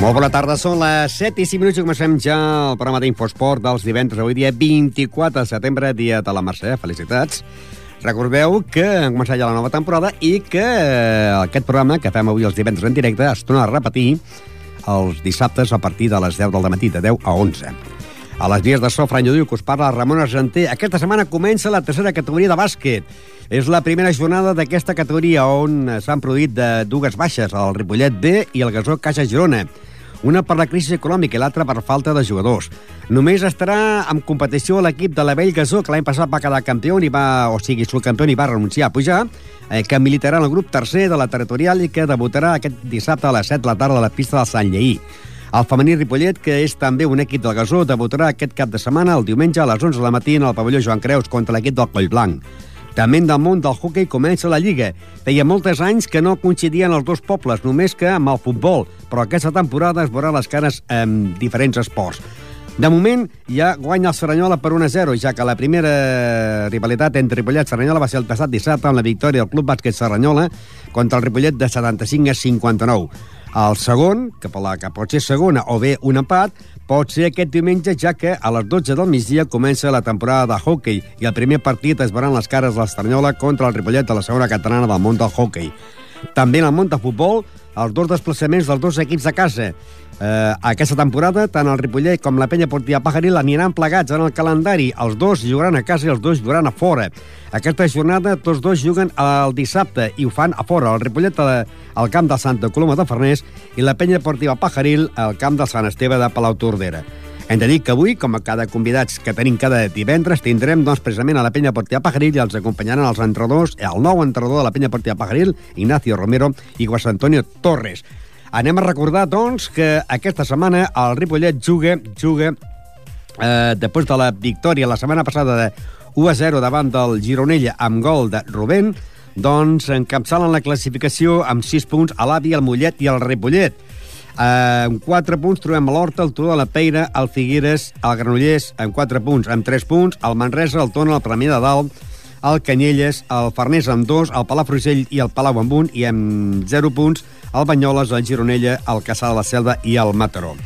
Molt bona tarda, són les 7 i 5 minuts i comencem ja el programa d'Infosport dels divendres, avui dia 24 de setembre, dia de la Mercè. Felicitats. Recordeu que hem començat ja la nova temporada i que aquest programa que fem avui els divendres en directe es torna a repetir els dissabtes a partir de les 10 del matí, de 10 a 11. A les vies de so, Fran Lludiu, que us parla Ramon Argenter. Aquesta setmana comença la tercera categoria de bàsquet. És la primera jornada d'aquesta categoria on s'han produït de dues baixes, el Ripollet B i el Gasó Caixa Girona una per la crisi econòmica i l'altra per falta de jugadors. Només estarà en competició l'equip de la Vell Gasó, que l'any passat va quedar campió i va, o sigui, subcampió i va renunciar a pujar, eh, que militarà en el grup tercer de la territorial i que debutarà aquest dissabte a les 7 de la tarda a la pista del Sant Lleí. El femení Ripollet, que és també un equip del Gasó, debutarà aquest cap de setmana, el diumenge a les 11 de la matí en el pavelló Joan Creus contra l'equip del Collblanc. També del món del hockey comença la Lliga. Feia molts anys que no coincidien els dos pobles, només que amb el futbol, però aquesta temporada es veurà les cares en diferents esports. De moment, ja guanya el Serranyola per 1-0, ja que la primera rivalitat entre Ripollet i Serranyola va ser el passat dissabte amb la victòria del Club Bàsquet Serranyola contra el Ripollet de 75 a 59. El segon, que, la, que pot ser segona o bé un empat, pot ser aquest diumenge, ja que a les 12 del migdia comença la temporada de hockey i el primer partit es veran les cares de l'Estanyola contra el Ripollet de la segona catalana del món del hockey. També en el món de futbol, els dos desplaçaments dels dos equips de casa. Eh, aquesta temporada, tant el Ripollet com la Penya Portia Pajaril aniran plegats en el calendari. Els dos jugaran a casa i els dos jugaran a fora. Aquesta jornada, tots dos juguen el dissabte i ho fan a fora. El Ripollet al camp del Santa Coloma de Farners i la Penya Portiva Pajaril al camp del Sant Esteve de Palau Tordera. Hem de dir que avui, com a cada convidats que tenim cada divendres, tindrem doncs, precisament a la Penya Portia Pajaril i els acompanyaran els entrenadors, el nou entrenador de la Penya Portia Pajaril, Ignacio Romero i Guas Antonio Torres. Anem a recordar, doncs, que aquesta setmana el Ripollet juga, juga eh, després de la victòria la setmana passada de 1 a 0 davant del Gironella amb gol de Rubén, doncs encapçalen la classificació amb 6 punts a l'Avi, el Mollet i el Ripollet. Uh, amb 4 punts trobem l'Horta, el Turó de la Peira, el Figueres, el Granollers, amb 4 punts. Amb 3 punts, el Manresa, el Tona, el Premià de Dalt, el Canyelles, el Farners amb 2, el Palafrugell i el Palau amb 1, i amb 0 punts, el Banyoles, el Gironella, el Caçà de la Selva i el Mataró.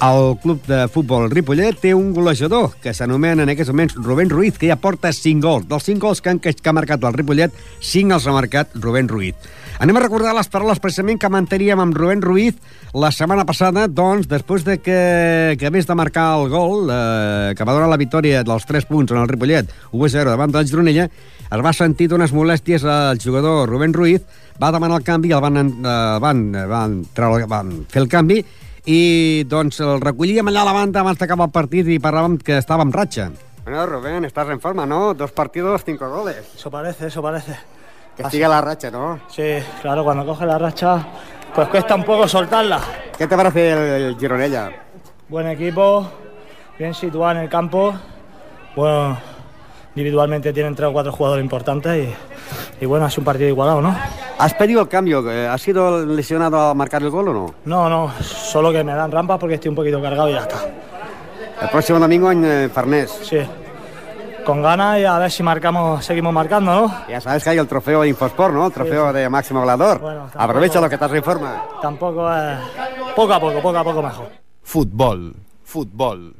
El club de futbol Ripollet té un golejador que s'anomena en aquests moments Rubén Ruiz, que ja porta 5 gols. Dels 5 gols que, han, que ha marcat el Ripollet, 5 els ha marcat Rubén Ruiz. Anem a recordar les paraules precisament que manteníem amb Rubén Ruiz la setmana passada, doncs, després de que, que a més de marcar el gol, eh, que va donar la victòria dels 3 punts en el Ripollet, 1-0 davant del Gironella, es va sentir d'unes molèsties al jugador Rubén Ruiz, va demanar el canvi, el van, eh, van, van, treure, van fer el canvi, i doncs el recollíem allà a la banda abans d'acabar el partit i parlàvem que estava en ratxa. Bueno, Rubén, estás en forma, ¿no? Dos partidos, cinco goles. Eso parece, eso parece. Que sigue la racha, ¿no? Sí, claro, cuando coge la racha, pues cuesta un poco soltarla. ¿Qué te parece el, el Gironella? Buen equipo, bien situado en el campo. Bueno, individualmente tienen tres o cuatro jugadores importantes y, y bueno, sido un partido igualado, ¿no? ¿Has pedido el cambio? ¿Has sido lesionado a marcar el gol o no? No, no, solo que me dan rampas porque estoy un poquito cargado y ya está. El próximo domingo en eh, Farnés. Sí, con ganas y a ver si marcamos, seguimos marcando, ¿no? Ya sabes que hay el trofeo de Infosport, ¿no? El trofeo sí, sí. de máximo goleador. Bueno, tampoco, Aprovecha lo que estás en forma. Tampoco es... Poco a poco, poco a poco mejor. Futbol, futbol.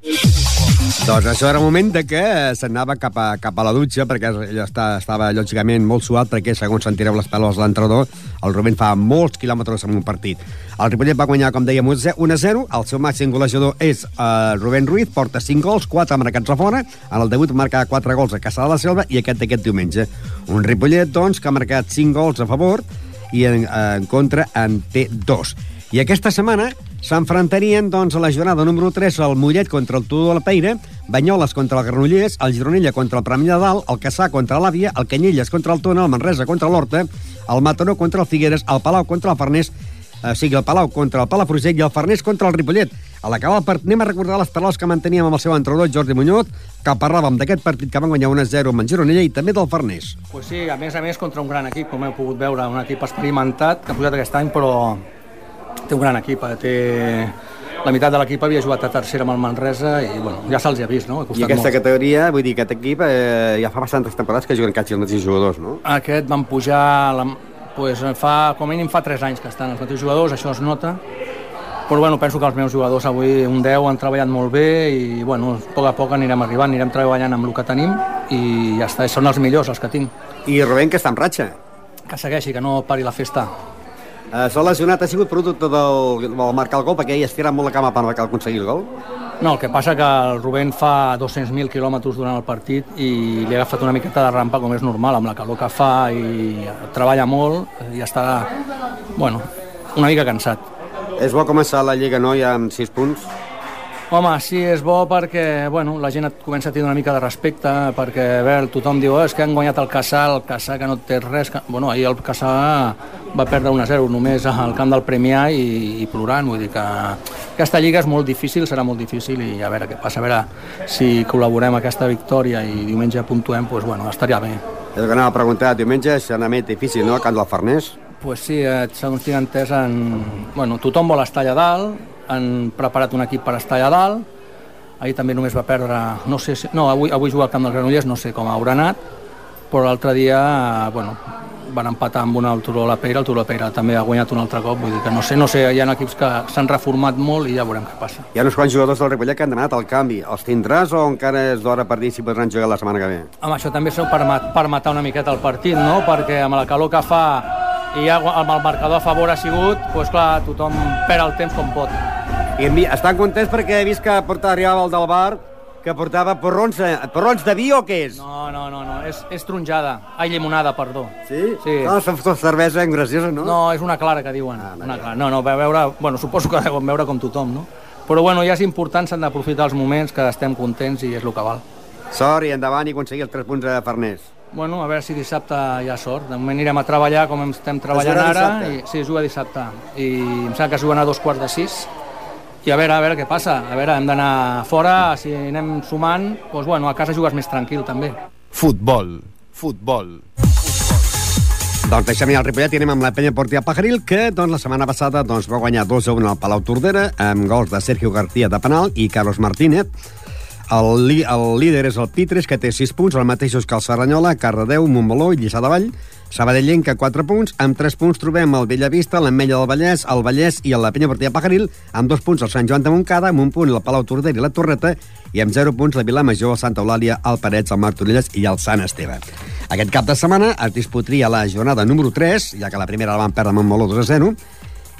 Doncs això era el moment de que s'anava cap, a, cap a la dutxa, perquè ella està, estava lògicament molt suat, perquè segons sentireu les peles de l'entrenador, el Rubén fa molts quilòmetres en un partit. El Ripollet va guanyar, com dèiem, 1-0, el seu màxim golejador és uh, Rubén Ruiz, porta 5 gols, 4 marcats a fora, en el debut marca 4 gols a Caçà de la Selva i aquest d'aquest diumenge. Un Ripollet, doncs, que ha marcat 5 gols a favor i en, en contra en té 2. I aquesta setmana s'enfrontarien doncs, a la jornada número 3 el Mollet contra el Tudor de la Peira, Banyoles contra el Granollers, el Gironella contra el Premià de Dalt, el Caçà contra l'Àvia, el Canyelles contra el Tona, el Manresa contra l'Horta, el Mataró contra el Figueres, el Palau contra el Farners, o sigui, el Palau contra el Palafrugell i el Farners contra el Ripollet. A l'acabar el partit, anem a recordar les paraules que manteníem amb el seu entrenador, Jordi Muñoz, que parlàvem d'aquest partit que van guanyar 1-0 amb en Gironella i també del Farners. Pues sí, a més a més contra un gran equip, com heu pogut veure, un equip experimentat que ha pujat aquest any, però té un gran equip, eh? té... La meitat de l'equip havia jugat a tercera amb el Manresa i bueno, ja se'ls ha vist, no? Ha I aquesta molt. categoria, vull dir, aquest equip eh, ja fa bastantes temporades que juguen quasi els mateixos jugadors, no? Aquest van pujar, la, pues, fa, com a mínim fa 3 anys que estan els mateixos jugadors, això es nota, però bueno, penso que els meus jugadors avui, un 10, han treballat molt bé i bueno, a poc a poc anirem arribant, anirem treballant amb el que tenim i ja està, són els millors els que tinc. I Rubén, que està en ratxa. Que segueixi, que no pari la festa. Eh, S'ha lesionat, ha sigut producte del, del marcar el gol, perquè ell estira molt la cama per aconseguir el gol. No, el que passa que el Rubén fa 200.000 quilòmetres durant el partit i li ha agafat una miqueta de rampa com és normal, amb la calor que fa i treballa molt i està, bueno, una mica cansat. És bo començar la Lliga, no?, ja amb 6 punts. Home, sí, és bo perquè bueno, la gent et comença a tenir una mica de respecte, perquè a veure, tothom diu oh, és que han guanyat el Caçà, el Caçà que no té res... Que... Bueno, ahir el Caçà va perdre 1-0 només al camp del Premià i, i plorant, vull dir que aquesta lliga és molt difícil, serà molt difícil i a veure què passa, a veure si col·laborem aquesta victòria i diumenge puntuem, doncs bueno, estaria bé. És el que anava a preguntar, diumenge serà més difícil, no?, a Camp del Farners. Pues sí, eh, segons tinc entès, en... bueno, tothom vol estar allà dalt, han preparat un equip per estar allà dalt, ahir també només va perdre, no sé si, no, avui, avui juga al camp del Granollers, no sé com haurà anat, però l'altre dia, bueno, van empatar amb una al Turó la Peira, el Turó la Peira també ha guanyat un altre cop, vull dir que no sé, no sé, hi ha equips que s'han reformat molt i ja veurem què passa. Hi ha uns quants jugadors del Ripollet que han demanat el canvi. Els tindràs o encara és d'hora per dir si podran jugar la setmana que ve? Amb això també s'ho per, per matar una miqueta el partit, no? Perquè amb la calor que fa i ja amb el marcador a favor ha sigut, doncs clar, tothom perd el temps com pot. I estan contents perquè he vist que portava, arribava el del bar, que portava porrons, eh, porrons de vi o què és? No, no, no, no. És, és tronjada. Ai, llimonada, perdó. Sí? Sí. No, és cervesa graciosa, no? No, és una clara que diuen. Ah, una clara. No, no, va veure... Bueno, suposo que deuen veure com tothom, no? Però bueno, ja és important, s'han d'aprofitar els moments que estem contents i és el que val. Sort i endavant i aconseguir els 3 punts a Farners. Bueno, a veure si dissabte hi ha sort. De moment anirem a treballar com estem treballant ara. I, sí, es juga dissabte. I em sembla que es juguen a dos quarts de sis. I a veure, a veure què passa. A veure, hem d'anar fora, si anem sumant, doncs bueno, a casa jugues més tranquil també. Futbol. Futbol. Doncs deixem ja el Ripollet i anem amb la penya Portia Pajaril, que doncs, la setmana passada doncs, va guanyar 2 a 1 al Palau Tordera, amb gols de Sergio García de penal i Carlos Martínez. El, el líder és el Pitres, que té 6 punts, el mateixos que el Serranyola, Cardedeu, Montmeló i Lliçà de Vall. Sabadellenca, 4 punts. Amb 3 punts trobem el Bellavista, l'Ametlla del Vallès, el Vallès i la Penya Portilla Pajaril. Amb 2 punts el Sant Joan de Montcada, amb un punt el Palau Tordera i la Torreta, i amb 0 punts la Vilamajor, el Santa Eulàlia, el Parets, el Martorelles i el Sant Esteve. Aquest cap de setmana es disputaria la jornada número 3, ja que la primera la van perdre amb Montmeló 2 a 0,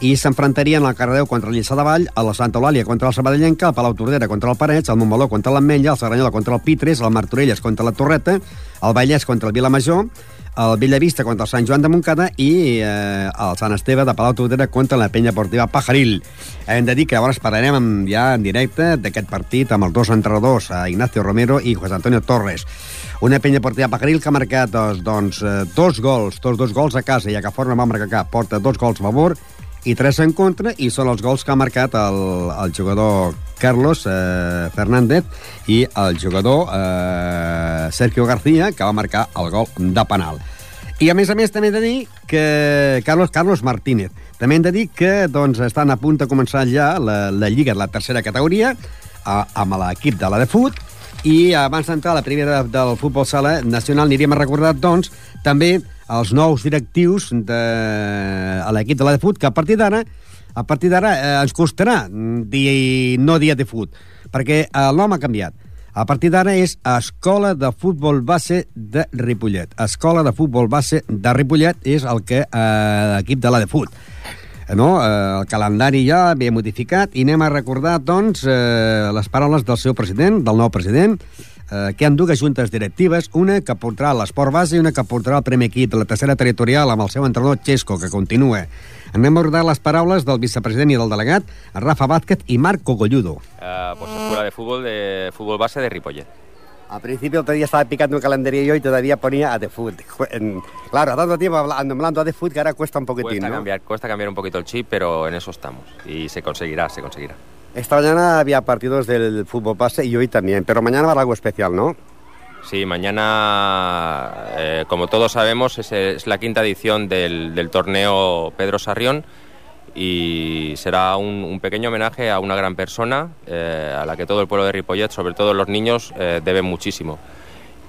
i s'enfrontarien el Cardedeu contra el Lliçà de Vall, a la Santa Eulàlia contra el Sabadellenca, el Palau Tordera contra el Parets, el Montmeló contra l'Ametlla, el Serranyola contra el Pitres, el Martorelles contra la Torreta, el Vallès contra el Vilamajor, el Bellavista contra el Sant Joan de Montcada i eh, el Sant Esteve de Palau Tordera contra la Penya Portiva Pajaril. Hem de dir que llavors parlarem ja en directe d'aquest partit amb els dos entrenadors, eh, Ignacio Romero i José Antonio Torres. Una penya portilla Pajaril que ha marcat doncs, doncs, eh, dos gols, tots dos gols a casa, ja que fora no va marcar cap, porta dos gols a favor i tres en contra, i són els gols que ha marcat el, el jugador Carlos eh, Fernández i el jugador eh, Sergio García, que va marcar el gol de penal. I a més a més també he de dir que Carlos Carlos Martínez. També hem de dir que doncs, estan a punt de començar ja la, la Lliga de la tercera categoria a, amb l'equip de la de fut i abans d'entrar a la primera del futbol sala nacional aniríem a recordar, doncs, també els nous directius de a l'equip de la de fut, que a partir d'ara a partir d'ara eh, ens costarà dir, no dia de fut, perquè el nom ha canviat. A partir d'ara és Escola de Futbol Base de Ripollet. Escola de Futbol Base de Ripollet és el que eh, l'equip de la de fut no? eh, el calendari ja ve modificat i anem a recordar, doncs, eh, les paraules del seu president, del nou president, eh, que hi ha dues juntes directives, una que portarà l'esport base i una que portarà el primer equip de la tercera territorial amb el seu entrenador Xesco, que continua. Anem a recordar les paraules del vicepresident i del delegat, Rafa Vázquez i Marco Golludo. Eh, pues escuela de fútbol de fútbol base de Ripollet. Al principio todavía estaba picando un calendario yo y todavía ponía a The Food. En- Claro, tanto tiempo habla- hablando a The Food que ahora cuesta un poquitín, Cuesta ¿no? cambiar, cuesta cambiar un poquito el chip, pero en eso estamos. Y se conseguirá, se conseguirá. Esta mañana había partidos del fútbol base y hoy también, pero mañana habrá algo especial, ¿no? Sí, mañana, eh, como todos sabemos, es, la quinta edición del, torneo Pedro Sarrión y será un, un pequeño homenaje a una gran persona eh, a la que todo el pueblo de Ripollet, sobre todo los niños, eh, deben muchísimo.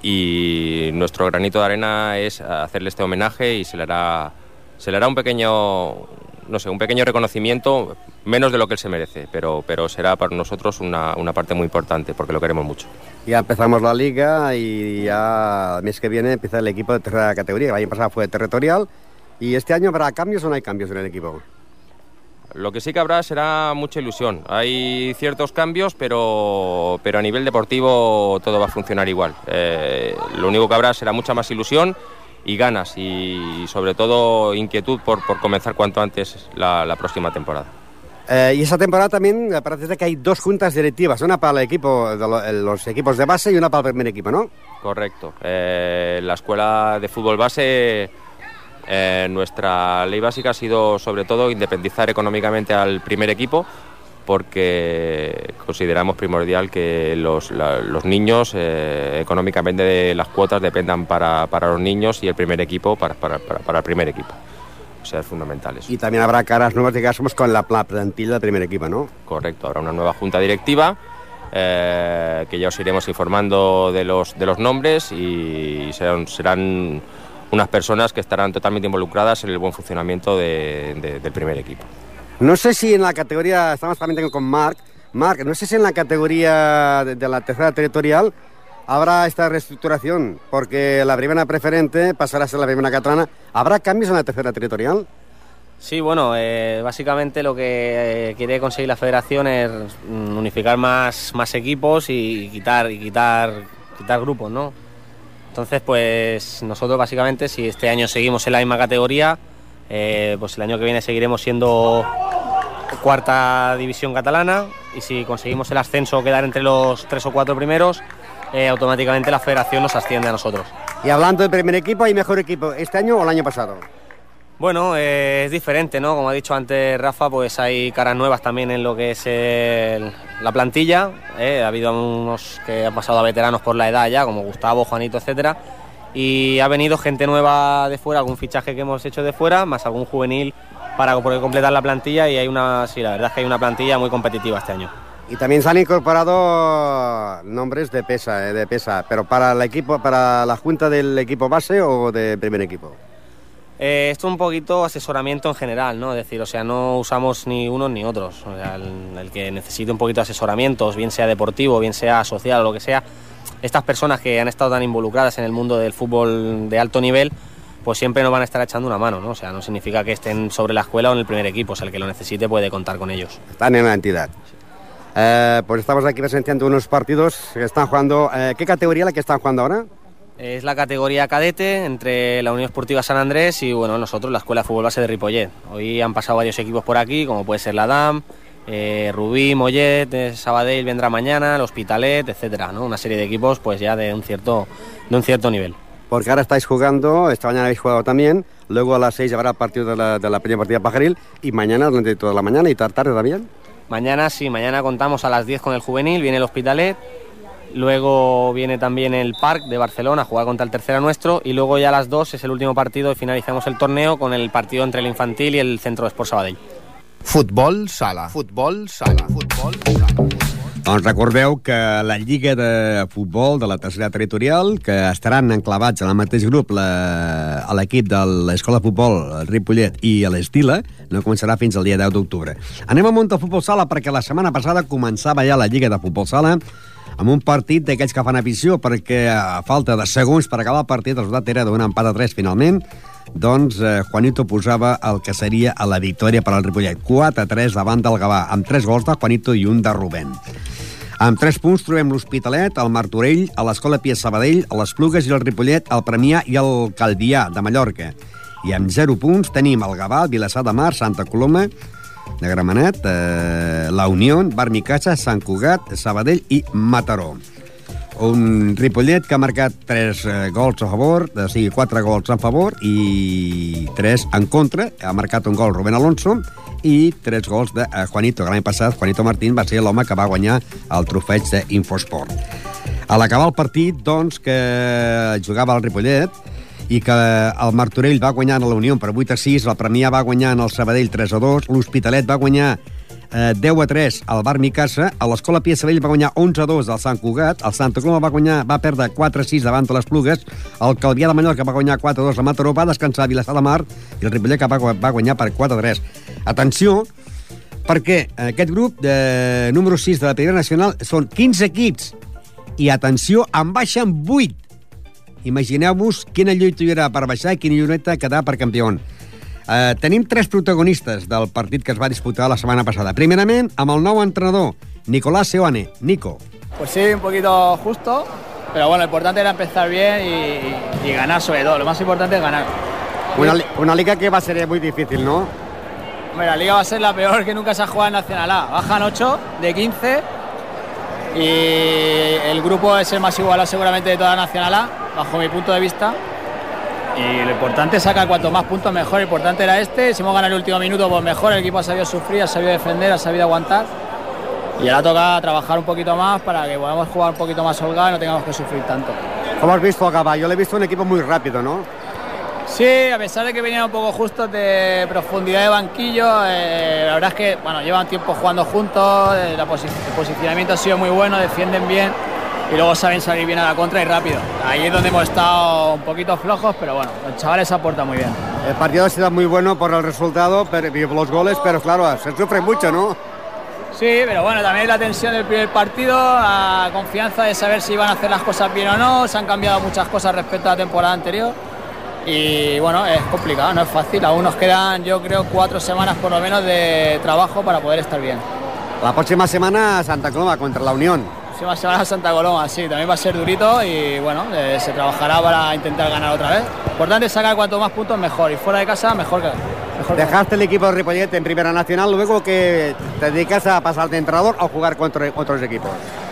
Y nuestro granito de arena es hacerle este homenaje y se le hará, se le hará un pequeño, no sé, un pequeño reconocimiento, menos de lo que él se merece, pero, pero será para nosotros una, una parte muy importante porque lo queremos mucho. Ya empezamos la liga y ya el mes que viene empieza el equipo de tercera categoría. El año pasado fue territorial y este año habrá cambios o no hay cambios en el equipo. Lo que sí que habrá será mucha ilusión. Hay ciertos cambios, pero, pero a nivel deportivo todo va a funcionar igual. Eh, lo único que habrá será mucha más ilusión y ganas y sobre todo inquietud por, por comenzar cuanto antes la, la próxima temporada. Eh, y esa temporada también parece que hay dos juntas directivas, una para el equipo de eh, los equipos de base y una para el primer equipo, ¿no? Correcto. Eh, la escuela de fútbol base, eh, nuestra ley básica ha sido sobre todo independizar económicamente al primer equipo porque consideramos primordial que los, la- los niños eh, económicamente de las cuotas dependan para, para los niños y el primer equipo para, para, para- el primer equipo. O sea, es fundamental eso. Y también habrá caras nuevas, digamos, con la pla- plantilla del primer equipo, ¿no? Correcto, habrá una nueva junta directiva eh, que ya os iremos informando de los, de los nombres y serán, serán unas personas que estarán totalmente involucradas en el buen funcionamiento de- de- del primer equipo. No sé si en la categoría, estamos también con Marc, Marc, no sé si en la categoría de, la tercera territorial habrá esta reestructuración, porque la primera preferente pasará a ser la primera catalana. ¿Habrá cambios en la tercera territorial? Sí, bueno, eh, básicamente lo que eh, quiere conseguir la federación es mm, unificar más, más equipos y quitar, y quitar, quitar grupos, ¿no? Entonces, pues nosotros básicamente, si este año seguimos en la misma categoría, eh, pues el año que viene seguiremos siendo cuarta división catalana y si conseguimos el ascenso o quedar entre los tres o cuatro primeros, eh, automáticamente la federación nos asciende a nosotros. Y hablando del primer equipo, ¿hay mejor equipo este año o el año pasado? Bueno, eh, es diferente, ¿no? Como ha dicho antes Rafa, pues hay caras nuevas también en lo que es el- la plantilla. ¿eh? Ha habido unos que han pasado a veteranos por la edad ya, como Gustavo, Juanito, etcétera. Y ha venido gente nueva de fuera, algún fichaje que hemos hecho de fuera, más algún juvenil para poder completar la plantilla. Y hay una, sí, la verdad es que hay una plantilla muy competitiva este año. Y también se han incorporado nombres de pesa, eh, de pesa, pero para el equipo, para la junta del equipo base o del primer equipo. Eh, esto es un poquito asesoramiento en general, ¿no? Es decir, o sea, no usamos ni unos ni otros. O sea, el, el que necesite un poquito de asesoramientos, bien sea deportivo, bien sea social o lo que sea, estas personas que han estado tan involucradas en el mundo del fútbol de alto nivel, pues siempre nos van a estar echando una mano, ¿no? O sea, no significa que estén sobre la escuela o en el primer equipo, o sea, el que lo necesite puede contar con ellos. Están en la entidad. Eh, pues estamos aquí presenciando unos partidos que están jugando. eh, ¿Qué categoría la que están jugando ahora? Es la categoría cadete entre la Unión Esportiva San Andrés y bueno, nosotros la Escuela de Fútbol Base de Ripollet. Hoy han pasado varios equipos por aquí, como puede ser la DAM, eh, Rubí, Mollet, eh, Sabadell vendrá mañana, el Hospitalet, etcétera, ¿no? Una serie de equipos pues ya de un cierto, de un cierto nivel. Porque ahora estáis jugando, esta mañana habéis jugado también, luego a las 6 habrá partido de la, de la primera partida Pajaril y mañana durante toda la mañana y tar- tarde también. Mañana sí, mañana contamos a las 10 con el juvenil, viene el Hospitalet, luego viene también el Parc de Barcelona a jugar contra el tercera nuestro y luego ya a las 2 es el último partido y finalizamos el torneo con el partido entre el infantil y el Centro de Sport Sabadell. Futbol sala. Futbol sala. Futbol sala. Doncs recordeu que la Lliga de Futbol de la tercera territorial, que estaran enclavats en el mateix grup la- a l'equip de l'Escola de Futbol el Ripollet i a l'Estila, no començarà fins al dia 10 d'octubre. Anem al món del futbol sala perquè la setmana passada començava ja la Lliga de Futbol sala amb un partit d'aquells que fan afició perquè a falta de segons per acabar el partit el resultat era d'un empat a 3 finalment doncs eh, Juanito posava el que seria a la victòria per al Ripollet 4 a 3 davant del Gavà amb 3 gols de Juanito i un de Rubén amb 3 punts trobem l'Hospitalet, el Martorell, a l'Escola Pia Sabadell, a les Plugues i el Ripollet, el Premià i el Calvià, de Mallorca. I amb 0 punts tenim el Gavà, el Vilassar de Mar, Santa Coloma, de Gramenet, eh, la Unió, Barmicatxa, Sant Cugat, Sabadell i Mataró. Un Ripollet que ha marcat 3 eh, gols a favor, o sigui, 4 gols a favor i 3 en contra. Ha marcat un gol Rubén Alonso i 3 gols de eh, Juanito, l'any passat Juanito Martín va ser l'home que va guanyar el trofeig d'Infosport. A l'acabar el partit, doncs, que jugava el Ripollet, i que el Martorell va guanyar a la Unió per 8 a 6, el Premià va guanyar en el Sabadell 3 a 2, l'Hospitalet va guanyar eh, 10 a 3 al Bar Micasa, a l'Escola Pia Sabell va guanyar 11 a 2 al Sant Cugat, el Santa Coloma va guanyar va perdre 4 a 6 davant de les Plugues, el Calvià de Mallorca va guanyar 4 a 2 a Mataró, va descansar a Vilassar de Mar i el Ripollet va, va guanyar per 4 a 3. Atenció, perquè aquest grup de número 6 de la Primera Nacional són 15 equips. I atenció, en baixen 8 Imagineu-vos quina lluita hi haurà per baixar i quina lluita quedar per campió. Tenim tres protagonistes del partit que es va disputar la setmana passada. Primerament, amb el nou entrenador, Nicolás Seoane. Nico. Pues sí, un poquito justo, pero bueno, lo importante era empezar bien y, y ganar sobre todo. Lo más importante es ganar. Una, una liga que va a ser muy difícil, ¿no? Hombre, la liga va a ser la peor que nunca se ha jugado en Nacional A. Bajan 8 de 15 y el grupo es el más igualado seguramente de toda Nacional A, bajo mi punto de vista. Y lo importante es sacar cuanto más puntos mejor. Lo importante era este. Si hemos ganado el último minuto, pues mejor. El equipo ha sabido sufrir, ha sabido defender, ha sabido aguantar. Y ahora toca trabajar un poquito más para que podamos jugar un poquito más holgado y no tengamos que sufrir tanto. ¿Cómo has visto acá? Yo le he visto un equipo muy rápido, ¿no? Sí, a pesar de que venían un poco justos de profundidad de banquillo, eh, la verdad es que bueno, llevan tiempo jugando juntos, eh, la posi el posicionamiento ha sido muy bueno, defienden bien y luego saben salir bien a la contra y rápido. Ahí es donde hemos estado un poquito flojos, pero bueno, los chavales aportan muy bien. El partido ha sido muy bueno por el resultado, y por los goles, pero claro, se sufre mucho, ¿no? Sí, pero bueno, también la tensión del primer partido, la confianza de saber si iban a hacer las cosas bien o no, se han cambiado muchas cosas respecto a la temporada anterior y bueno, es complicado, no es fácil. Aún nos quedan, yo creo, cuatro semanas por lo menos de trabajo para poder estar bien. La próxima semana Santa Coloma contra la Unión. La próxima semana Santa Coloma, sí, también va a ser durito y bueno, eh, se trabajará para intentar ganar otra vez. Importante sacar cuanto más puntos mejor y fuera de casa mejor que. Mejor Dejaste el equipo de Ripollet en Primera Nacional, luego que te dedicas a pasar de entrenador o jugar contra otros equipos.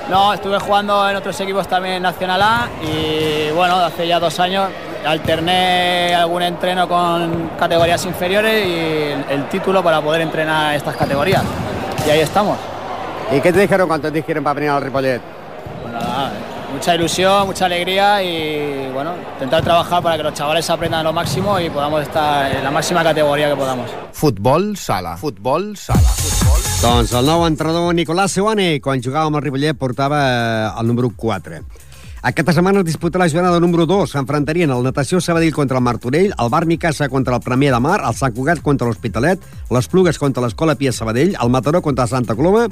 No, estuve jugando en otros equipos también en Nacional A y bueno, hace ya dos años alterné algún entreno con categorías inferiores y el, el, título para poder entrenar estas categorías. Y ahí estamos. ¿Y qué te dijeron cuando te dijeron para venir al Ripollet? Bueno, nada, mucha ilusión, mucha alegría y bueno, intentar trabajar para que los chavales aprendan lo máximo y podamos estar en la máxima categoría que podamos. Futbol sala. Futbol sala. Futbol doncs el nou entrenador Nicolás Seuane, quan jugava amb el Ripollet, portava el número 4. Aquesta setmana es disputarà la jornada número 2. S'enfrontarien el Natació Sabadell contra el Martorell, el Bar Micasa contra el Premià de Mar, el Sant Cugat contra l'Hospitalet, les Plugues contra l'Escola Pia Sabadell, el Mataró contra Santa Coloma,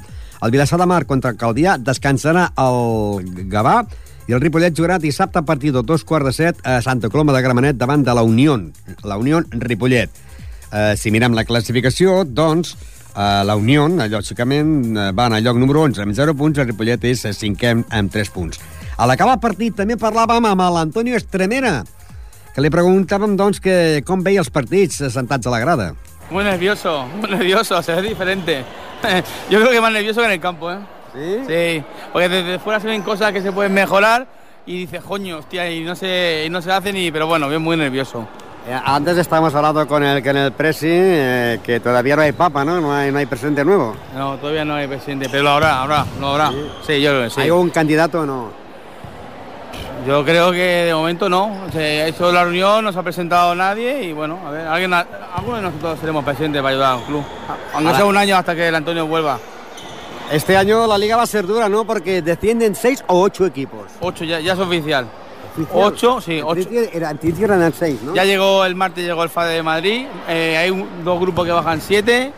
el Vilassar de Mar contra el Caldià, descansarà el Gavà, i el Ripollet jugarà dissabte a partir de dos quarts de set a Santa Coloma de Gramenet davant de la Unió, la Unió Ripollet. Eh, si mirem la classificació, doncs, Uh, la Unió, lògicament, va en el lloc número 11 amb 0 punts, el Ripollet és cinquè amb 3 punts. A l'acabar el partit també parlàvem amb l'Antonio Estremera, que li preguntàvem doncs, que com veia els partits sentats a la grada. Muy nervioso, muy nervioso, o sea, es diferente. Yo creo que más nervioso que en el campo, ¿eh? ¿Sí? Sí, porque desde fuera se ven cosas que se pueden mejorar y dices, coño, hostia, y no se, y no se hacen, y, pero bueno, bien muy nervioso. Eh, Antes estábamos hablando con el, con el presi eh, que todavía no hay papa, ¿no? No hay, no hay presidente nuevo. No, todavía no hay presidente, pero lo habrá, habrá, lo habrá. Sí. Sí, yo creo que sí. ¿Hay un candidato o no? Yo creo que de momento no. Se ha hecho la reunión, no se ha presentado nadie y bueno, a ver, alguien, alguno de nosotros seremos presidente para ayudar al club. Aunque sea un año hasta que el Antonio vuelva. Este año la liga va a ser dura, ¿no? Porque descienden seis o ocho equipos. Ocho, ya, ya es oficial. Ocho, sí, ocho. Antes eran seis, ¿no? Ya llegó el martes, llegó el FADE de Madrid. Eh, hay un- dos grupos que bajan siete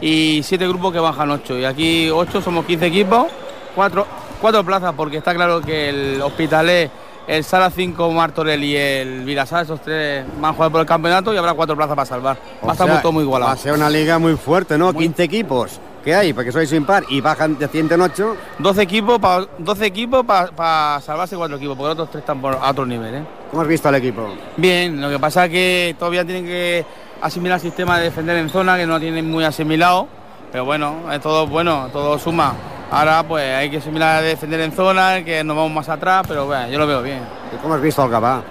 y siete grupos que bajan ocho. Y aquí ocho, somos 15 equipos, cuatro, cuatro plazas, porque está claro que el Hospitalet, el Sala 5, Martorell y el Virasal, esos tres van a jugar por el campeonato y habrá cuatro plazas para salvar. O Va a estar todo muy Va a igualado. ser una liga muy fuerte, ¿no? 15 equipos. ¿Qué hay? Porque sois impar y bajan descienden ocho. 12 equipos para 12 equipos para salvarse cuatro equipos, porque los otros tres están por, a otro nivel. ¿eh? ¿Cómo has visto al equipo? Bien, lo que pasa es que todavía tienen que asimilar el sistema de defender en zona, que no lo tienen muy asimilado, pero bueno, es todo bueno, todo suma. Ahora pues hay que similar a defender en zona, que nos vamos más atrás, pero bueno, yo lo veo bien. ¿Y cómo has visto al Gabá?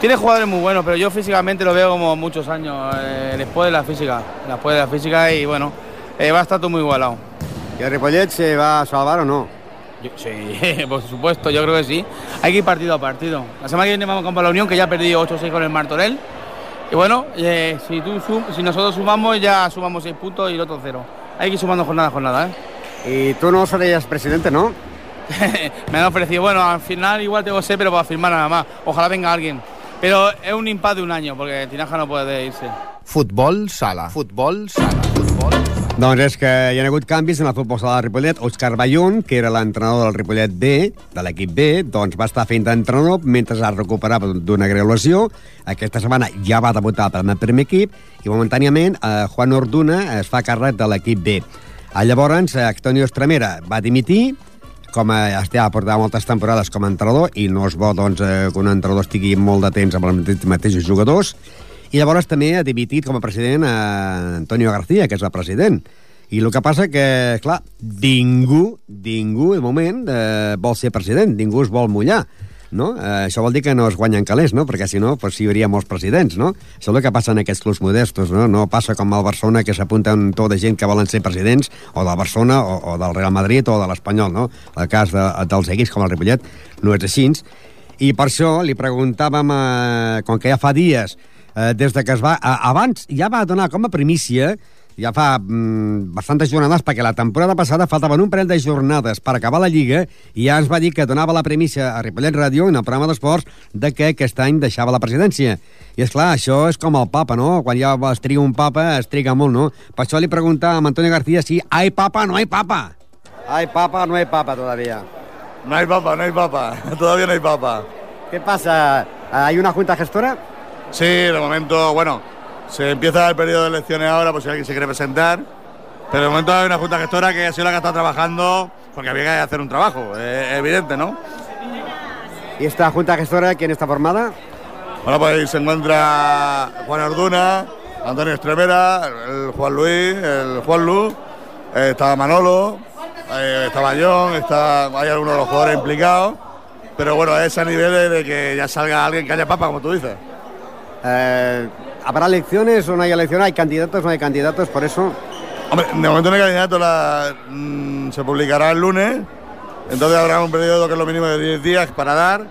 Tiene jugadores muy buenos, pero yo físicamente lo veo como muchos años, eh, después de la física, después de la física y bueno, eh, va a estar todo muy igualado. ¿Y el Ripollet se va a salvar o no? Yo- sí, por supuesto, yo creo que sí. Hay que ir partido a partido. La semana que viene vamos con la Unión, que ya ha perdido 8-6 con el Martorell. Y bueno, eh, si, tú si nosotros sumamos, ya sumamos 6 puntos y el otro 0. Hay que ir sumando jornada a jornada, ¿eh? Y tú no serías presidente, ¿no? Me han ofrecido, bueno, al final igual tengo ser, pero para firmar nada más. Ojalá venga alguien. Pero es un impasse de un año, porque Tinaja no puede irse. Futbol sala. Futbol sala. Doncs és que hi ha hagut canvis en el futbol sala de Ripollet. Òscar Ballón, que era l'entrenador del Ripollet B, de l'equip B, doncs va estar fent d'entrenador mentre es recuperava d'una greu lesió. Aquesta setmana ja va debutar per el primer equip i momentàniament eh, Juan Orduna es fa càrrec de l'equip B. Eh, Llavors, eh, Antonio Estremera va dimitir, com a, ja portava moltes temporades com a entrenador i no és bo doncs, eh, que un entrenador estigui molt de temps amb els mate- mateixos jugadors i llavors també ha dimitit com a president a Antonio García, que és el president. I el que passa que, clar, ningú, ningú, de moment, eh, vol ser president, ningú es vol mullar. No? Eh, això vol dir que no es guanyen calés, no? perquè si no, pues, hi hauria molts presidents. No? Això és el que passa en aquests clubs modestos. No, no passa com al Barcelona, que s'apunta un to de gent que volen ser presidents, o del Barcelona, o, o del Real Madrid, o de l'Espanyol. No? El cas de, dels equips com el Ripollet no és així. I per això li preguntàvem, eh, com que ja fa dies, eh, des de que es va... A, abans ja va donar com a primícia ja fa mm, bastantes jornades, perquè la temporada passada faltaven un parell de jornades per acabar la Lliga, i ja ens va dir que donava la premissa a Ripollet Ràdio, en el programa d'esports, de que aquest any deixava la presidència. I és clar, això és com el papa, no? Quan ja es triga un papa, es triga molt, no? Per això li preguntàvem a Antonio García si hay papa no hay papa. Hay papa no hay papa todavía. No hay papa, no hay papa. Todavía no hay papa. ¿Qué pasa? ¿Hay una junta gestora? Sí, de momento, bueno, se empieza el periodo de elecciones ahora, por si alguien se quiere presentar. Pero de momento hay una junta gestora que ha sido la que está trabajando, porque había que hacer un trabajo, eh, evidente, ¿no? ¿Y esta junta gestora quién está formada? Bueno, pues ahí se encuentra Juan Orduna, Antonio Estremera, el Juan Luis, el Juan Luz, eh, está Manolo, eh, está Bayón, está, hay algunos de los jugadores implicados. Pero bueno, es a nivel de que ya salga alguien que haya papa, como tú dices. Eh, ¿Habrá elecciones o no hay elecciones? ¿Hay candidatos o no hay candidatos? Por eso... Hombre, de momento no hay candidato, la, mm, se publicará el lunes, entonces habrá un periodo que es lo mínimo de 10 días para dar.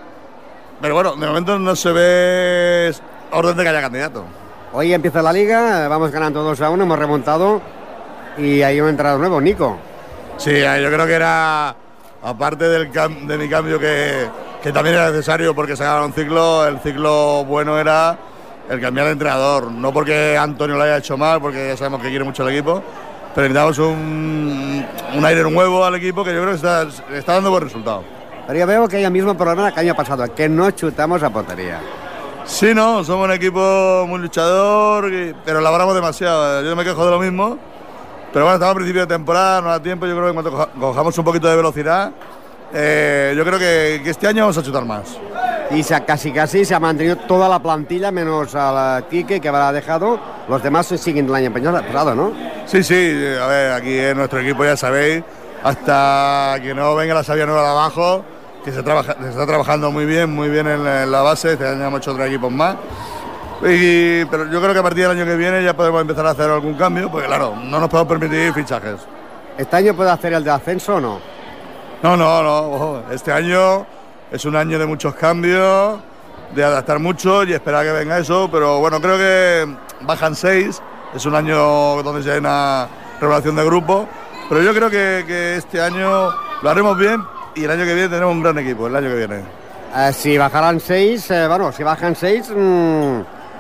Pero bueno, de momento no se ve orden de que haya candidato. Hoy empieza la liga, vamos ganando 2 a 1, hemos remontado y hay un entrenador nuevo, Nico. Sí, eh, yo creo que era, aparte del de mi cambio que, que también era necesario porque se acababa un ciclo, el ciclo bueno era el cambiar de entrenador. No porque Antonio lo haya hecho mal, porque ya sabemos que quiere mucho el equipo, pero necesitamos un, un aire nuevo al equipo que yo creo que está, está dando buen resultado. Pero yo veo que hay el mismo problema que el año pasado, que no chutamos a portería. Sí, no, somos un equipo muy luchador, pero laboramos demasiado. Yo me quejo de lo mismo. Pero bueno, estamos a principio de temporada, no da tiempo. Yo creo que en cuanto coja- cojamos un poquito de velocidad, eh, yo creo que, que este año vamos a chutar más. Y se, casi casi se ha mantenido toda la plantilla, menos a la Quique, que habrá dejado. Los demás se siguen del año pasado, ¿no? Sí, sí, a ver, aquí en nuestro equipo ya sabéis, hasta que no venga la sabia nueva de abajo, que se, trabaja, se está trabajando muy bien, muy bien en la, en la base, este año hemos hecho otros equipos más. Y- pero yo creo que a partir del año que viene ya podemos empezar a hacer algún cambio, porque claro, no nos podemos permitir fichajes. ¿Este año puede hacer el de ascenso o no? No, no, no. Este año es un año de muchos cambios, de adaptar mucho y esperar que venga eso. Pero bueno, creo que bajan seis. Es un año donde ya hay una revelación de grupo. Pero yo creo que, que este año lo haremos bien y el año que viene tenemos un gran equipo. El año que viene. Eh, si bajaran seis, eh, bueno, si bajan seis, mm,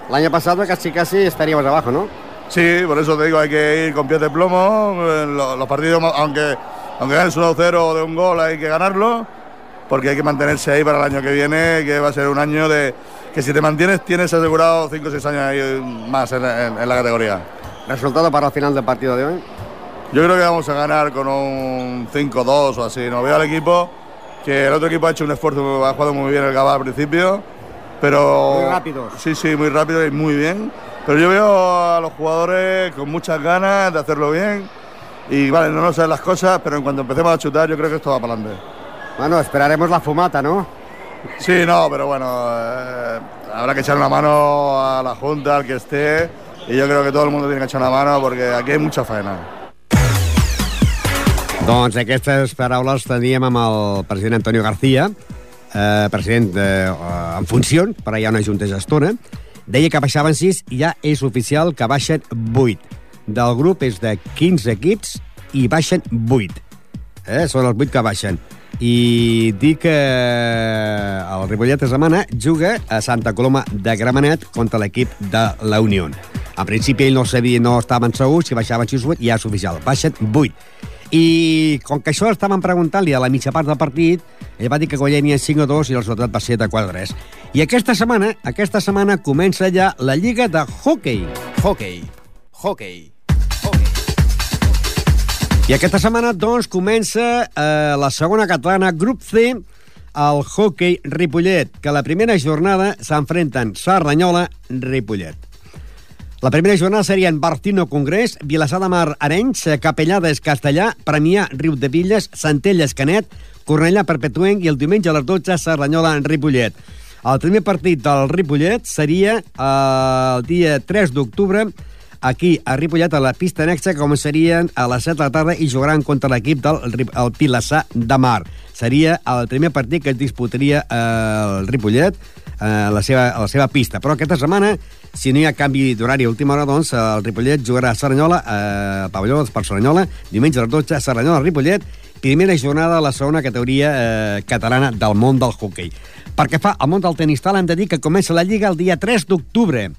el año pasado casi casi estaríamos abajo, ¿no? Sí, por eso te digo, hay que ir con pies de plomo. eh, Los, los partidos, aunque, aunque ganes 1-0 de un gol, hay que ganarlo. Porque hay que mantenerse ahí para el año que viene, que va a ser un año de que si te mantienes tienes asegurado 5 o 6 años ahí más en, en- en la categoría. ¿Resultado para el final del partido de hoy? Yo creo que vamos a ganar con un 5-2 o así. No veo al equipo que el otro equipo ha hecho un esfuerzo, ha jugado muy bien el Gabá al principio, pero Muy rápidos. Sí, sí, muy rápido y muy bien. Pero yo veo a los jugadores con muchas ganas de hacerlo bien y vale, no nos salen las cosas, pero en cuanto empecemos a chutar yo creo que esto va para adelante. Bueno, esperaremos la fumata, ¿no? Sí, no, pero bueno, eh, habrá que echar una mano a la Junta, al que esté, y yo creo que todo el mundo tiene que echar una mano porque aquí hay mucha faena. Doncs aquestes paraules teníem amb el president Antonio García, eh, president eh, en però hi ha una junta gestora, deia que baixaven 6 i ja és oficial que baixen 8. Del grup és de 15 equips i baixen 8. Eh? Són els 8 que baixen. I dic que el Ripollet de setmana juga a Santa Coloma de Gramenet contra l'equip de la Unió. En principi ell no sabia, no estaven segurs si baixaven 6 o 8 i ja és oficial. Baixen 8. I com que això estaven preguntant-li a la mitja part del partit, ell va dir que guanyarien 5 o 2 i el resultat va ser de 4 3. I aquesta setmana, aquesta setmana comença ja la Lliga de Hockey. Hockey. Hockey. I aquesta setmana, doncs, comença eh, la segona catalana, grup C, el hockey Ripollet, que la primera jornada s'enfrenten Sardanyola-Ripollet. La primera jornada serien Bartino Congrés, Vilassar de Mar Arenys, Capellades Castellà, Premià Riu de Villes, Centelles Canet, Cornellà Perpetuenc i el diumenge a les 12 Cerdanyola en Ripollet. El primer partit del Ripollet seria eh, el dia 3 d'octubre aquí a Ripollet, a la pista anexa, començarien a les 7 de la tarda i jugaran contra l'equip del el Pilassar de Mar. Seria el primer partit que es disputaria eh, el Ripollet eh, a la seva, a la seva pista. Però aquesta setmana, si no hi ha canvi d'horari a última hora, doncs el Ripollet jugarà a Cerdanyola, eh, al pavelló per Cerdanyola, diumenge a les 12, Cerdanyola-Ripollet, primera jornada de la segona categoria eh, catalana del món del hoquei. Perquè fa al món del tenis tal, hem de dir que comença la Lliga el dia 3 d'octubre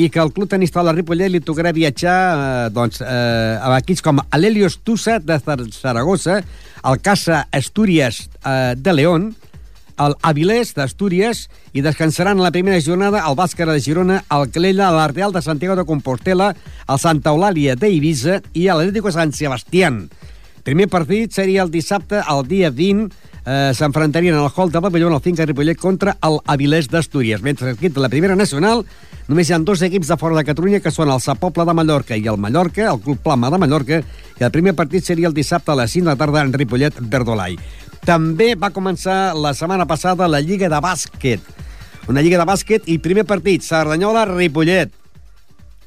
i que al Club Tenis Taula Ripollet li tocarà viatjar eh, doncs, eh, a equips com l'Helios Tusa de Saragossa, el Casa Astúries eh, de León, el Avilés d'Astúries i descansaran a la primera jornada el Bàscara de Girona, el Calella, l'Arteal de Santiago de Compostela, el Santa Eulàlia d'Eivissa i l'Atlético San Sebastián. Primer partit seria el dissabte, el dia 20, eh, s'enfrontarien al hall de pavelló al Finca Ripollet contra el Avilés d'Astúries. Mentre que de la primera nacional només hi ha dos equips de fora de Catalunya que són el Sa Pobla de Mallorca i el Mallorca, el Club Plama de Mallorca, i el primer partit seria el dissabte a les 5 de la tarda en Ripollet Verdolai. També va començar la setmana passada la Lliga de Bàsquet. Una Lliga de Bàsquet i primer partit, Cerdanyola-Ripollet.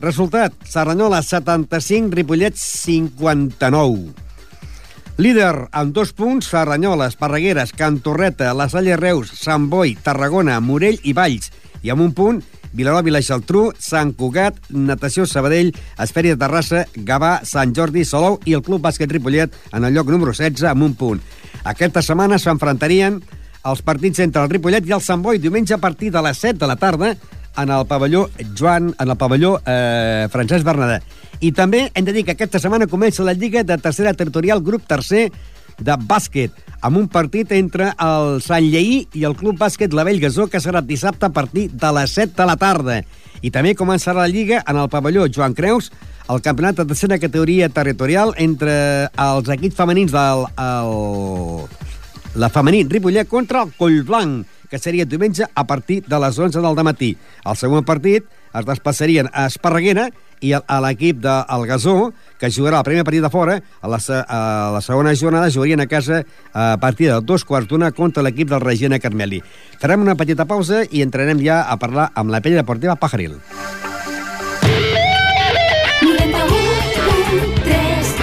Resultat, Cerdanyola 75, Ripollet 59. Líder amb dos punts, Cerdanyola, Esparregueres, Can Torreta, La Salle Reus, Sant Boi, Tarragona, Morell i Valls. I amb un punt, Vilanova i la Geltrú, Sant Cugat, Natació Sabadell, Esfèria de Terrassa, Gavà, Sant Jordi, Salou i el Club Bàsquet Ripollet en el lloc número 16 amb un punt. Aquesta setmana s'enfrontarien els partits entre el Ripollet i el Sant Boi diumenge a partir de les 7 de la tarda en el pavelló Joan, en el pavelló eh, Francesc Bernadà. I també hem de dir que aquesta setmana comença la Lliga de Tercera Territorial Grup Tercer de bàsquet, amb un partit entre el Sant Lleí i el Club Bàsquet La Vell Gasó, que serà dissabte a partir de les 7 de la tarda. I també començarà la Lliga en el pavelló Joan Creus, el campionat de tercera categoria territorial entre els equips femenins del el, la femení Ripollet contra el Collblanc, que seria diumenge a partir de les 11 del matí. El segon partit es desplaçarien a Esparreguera i a, l'equip del Gasó, que jugarà el primer partit de fora, a la, a la segona jornada jugarien a casa a partir de dos quarts d'una contra l'equip del Regina Carmeli. Farem una petita pausa i entrarem ja a parlar amb la pella deportiva Pajaril. 91.3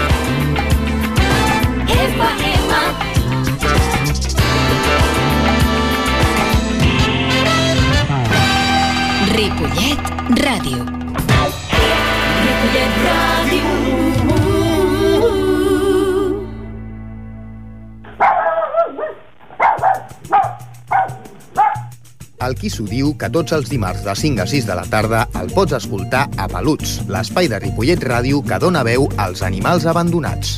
FM Ripollet Ràdio. El qui s'ho diu que tots els dimarts de 5 a 6 de la tarda el pots escoltar a Peluts, l'espai de Ripollet Ràdio que dona veu als animals abandonats.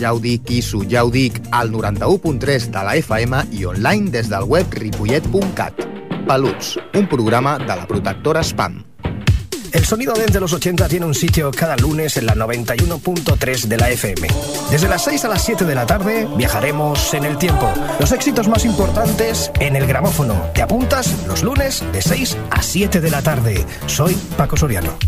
Ja ho dic, Quisso, ja ho dic, al 91.3 de la FM i online des del web ripollet.cat. Peluts, un programa de la protectora Spam. El sonido desde los 80 tiene un sitio cada lunes en la 91.3 de la FM. Desde las 6 a las 7 de la tarde viajaremos en el tiempo. Los éxitos más importantes en el gramófono. ¿Te apuntas? Los lunes de 6 a 7 de la tarde. Soy Paco Soriano.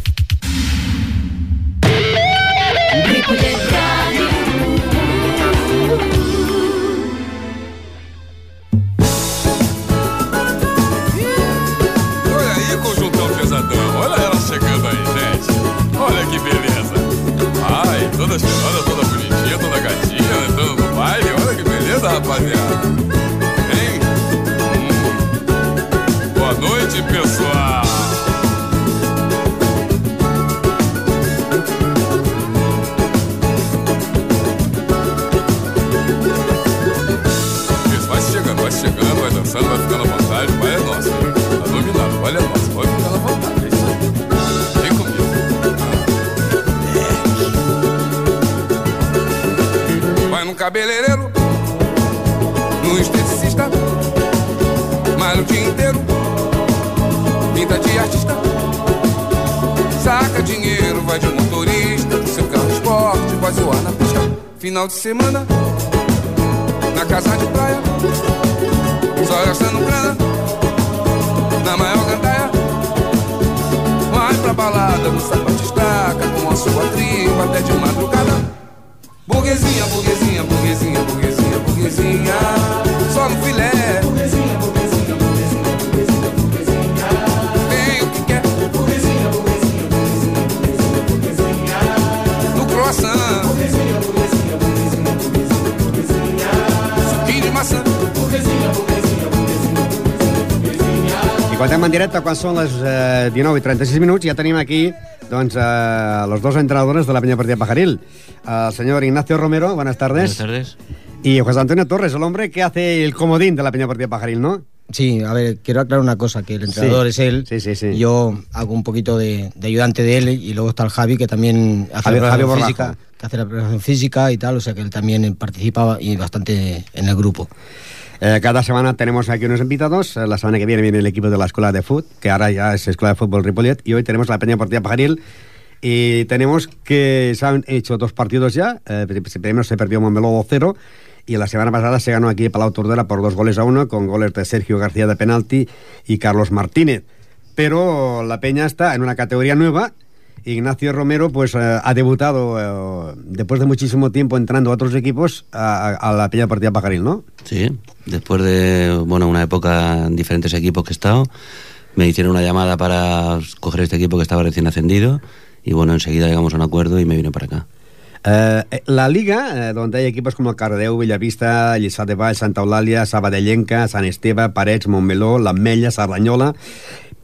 Final de semana, na casa de praia, só gastando grana, na maior gandaia. Vai pra balada, no sapato estaca, com a sua tripa até de madrugada. Burguesinha, burguesinha, burguesinha, burguesinha, burguesinha, quan en directe, quan són les eh, 19 i 36 minuts, ja tenim aquí doncs, eh, los dos entrenadores de la Peña Partida Pajaril. El señor Ignacio Romero, buenas tardes. Buenas tardes. Y José Antonio Torres, el hombre que hace el comodín de la Peña Partida Pajaril, ¿no? Sí, a ver, quiero aclarar una cosa, que el entrenador Sí. es él. Sí, sí, sí. Yo hago un poquito de, de ayudante de él y luego está el Javi, que también hace Javi- la Javi preparación Borrajo. física, que hace la preparación física y tal, o sea que él también participaba y bastante en el grupo. Eh, cada semana tenemos aquí unos invitados. Eh, La semana que viene viene el equipo de la Escuela de Fútbol, que ahora ya es Escuela de Fútbol Ripollet, y hoy tenemos la Peña Partida Pajaril. Y tenemos que se han hecho dos partidos ya. Eh, pri- primero se perdió Montmeló 2-0 y la semana pasada se ganó aquí Palau Tordera por dos goles a uno, con goles de Sergio García de penalti y Carlos Martínez. Pero la Peña está en una categoría nueva. Ignacio Romero pues eh, ha debutado eh, después de muchísimo tiempo entrando a otros equipos a, la Peña Partida Pajaril, ¿no? Sí, después de bueno una época en diferentes equipos que he estado, me hicieron una llamada para coger este equipo que estaba recién ascendido y bueno, enseguida llegamos a un acuerdo y me vine para acá. Eh, la liga, donde hay equipos como Cardeu, Bellavista, Lliçà de Vall, Santa Eulàlia, Sabadellenca, Sant Esteve, Parets, Montmeló, l'Ametlla, Cerdanyola,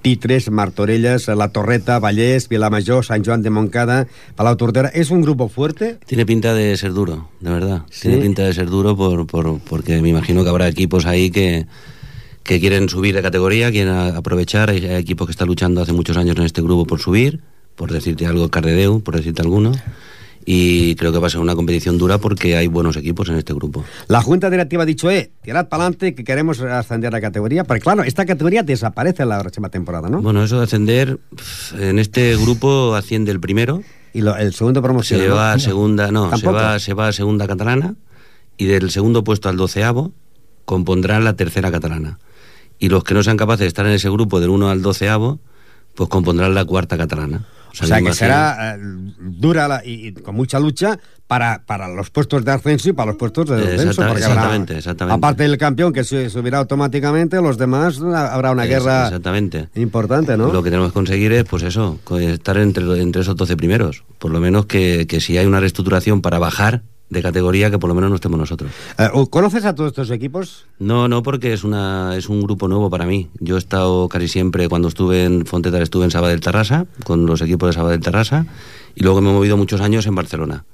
Pitres, Martorelles, La Torreta, Vallès, Vilamajor, Sant Joan de Moncada, Palau Tordera. ¿Es un grupo fuerte? Tiene pinta de ser duro, de verdad. Sí. Tiene pinta de ser duro por, por- porque me imagino que habrá equipos ahí que, que quieren subir de categoría, quieren aprovechar. Hay, hay equipos que están luchando hace muchos años en este grupo por subir, por decirte algo, Cardedeu, por decirte alguno. Y creo que va a ser una competición dura porque hay buenos equipos en este grupo. La Junta Directiva ha dicho, eh, tirad para adelante que queremos ascender a categoría. Porque claro, esta categoría desaparece en la próxima temporada, ¿no? Bueno, eso de ascender, en este grupo asciende el primero. Y lo- el segundo promoción. Se va a segunda, no, se va, se va a segunda catalana y del segundo puesto al doceavo compondrán la tercera catalana. Y los que no sean capaces de estar en ese grupo del 1 al doceavo, pues compondrán la cuarta catalana. O sea, que será eh, dura la- y, y con mucha lucha para, para los puestos de ascenso y para los puestos de descenso. Exactamente, exactamente. aparte del campeón que subirá automáticamente, los demás ah, habrá una Es- guerra Exactamente. importante, ¿no? Lo que tenemos que conseguir es, pues eso, estar entre, entre esos 12 primeros. Por lo menos que, que si hay una reestructuración para bajar de categoría, que por lo menos no estemos nosotros. Eh, ¿Conoces a todos estos equipos? No, no, porque es una es un grupo nuevo para mí. Yo he estado casi siempre, cuando estuve en Fontetar, estuve en Sabadell Terrassa, con los equipos de Sabadell Terrassa, y luego me he movido muchos años en Barcelona.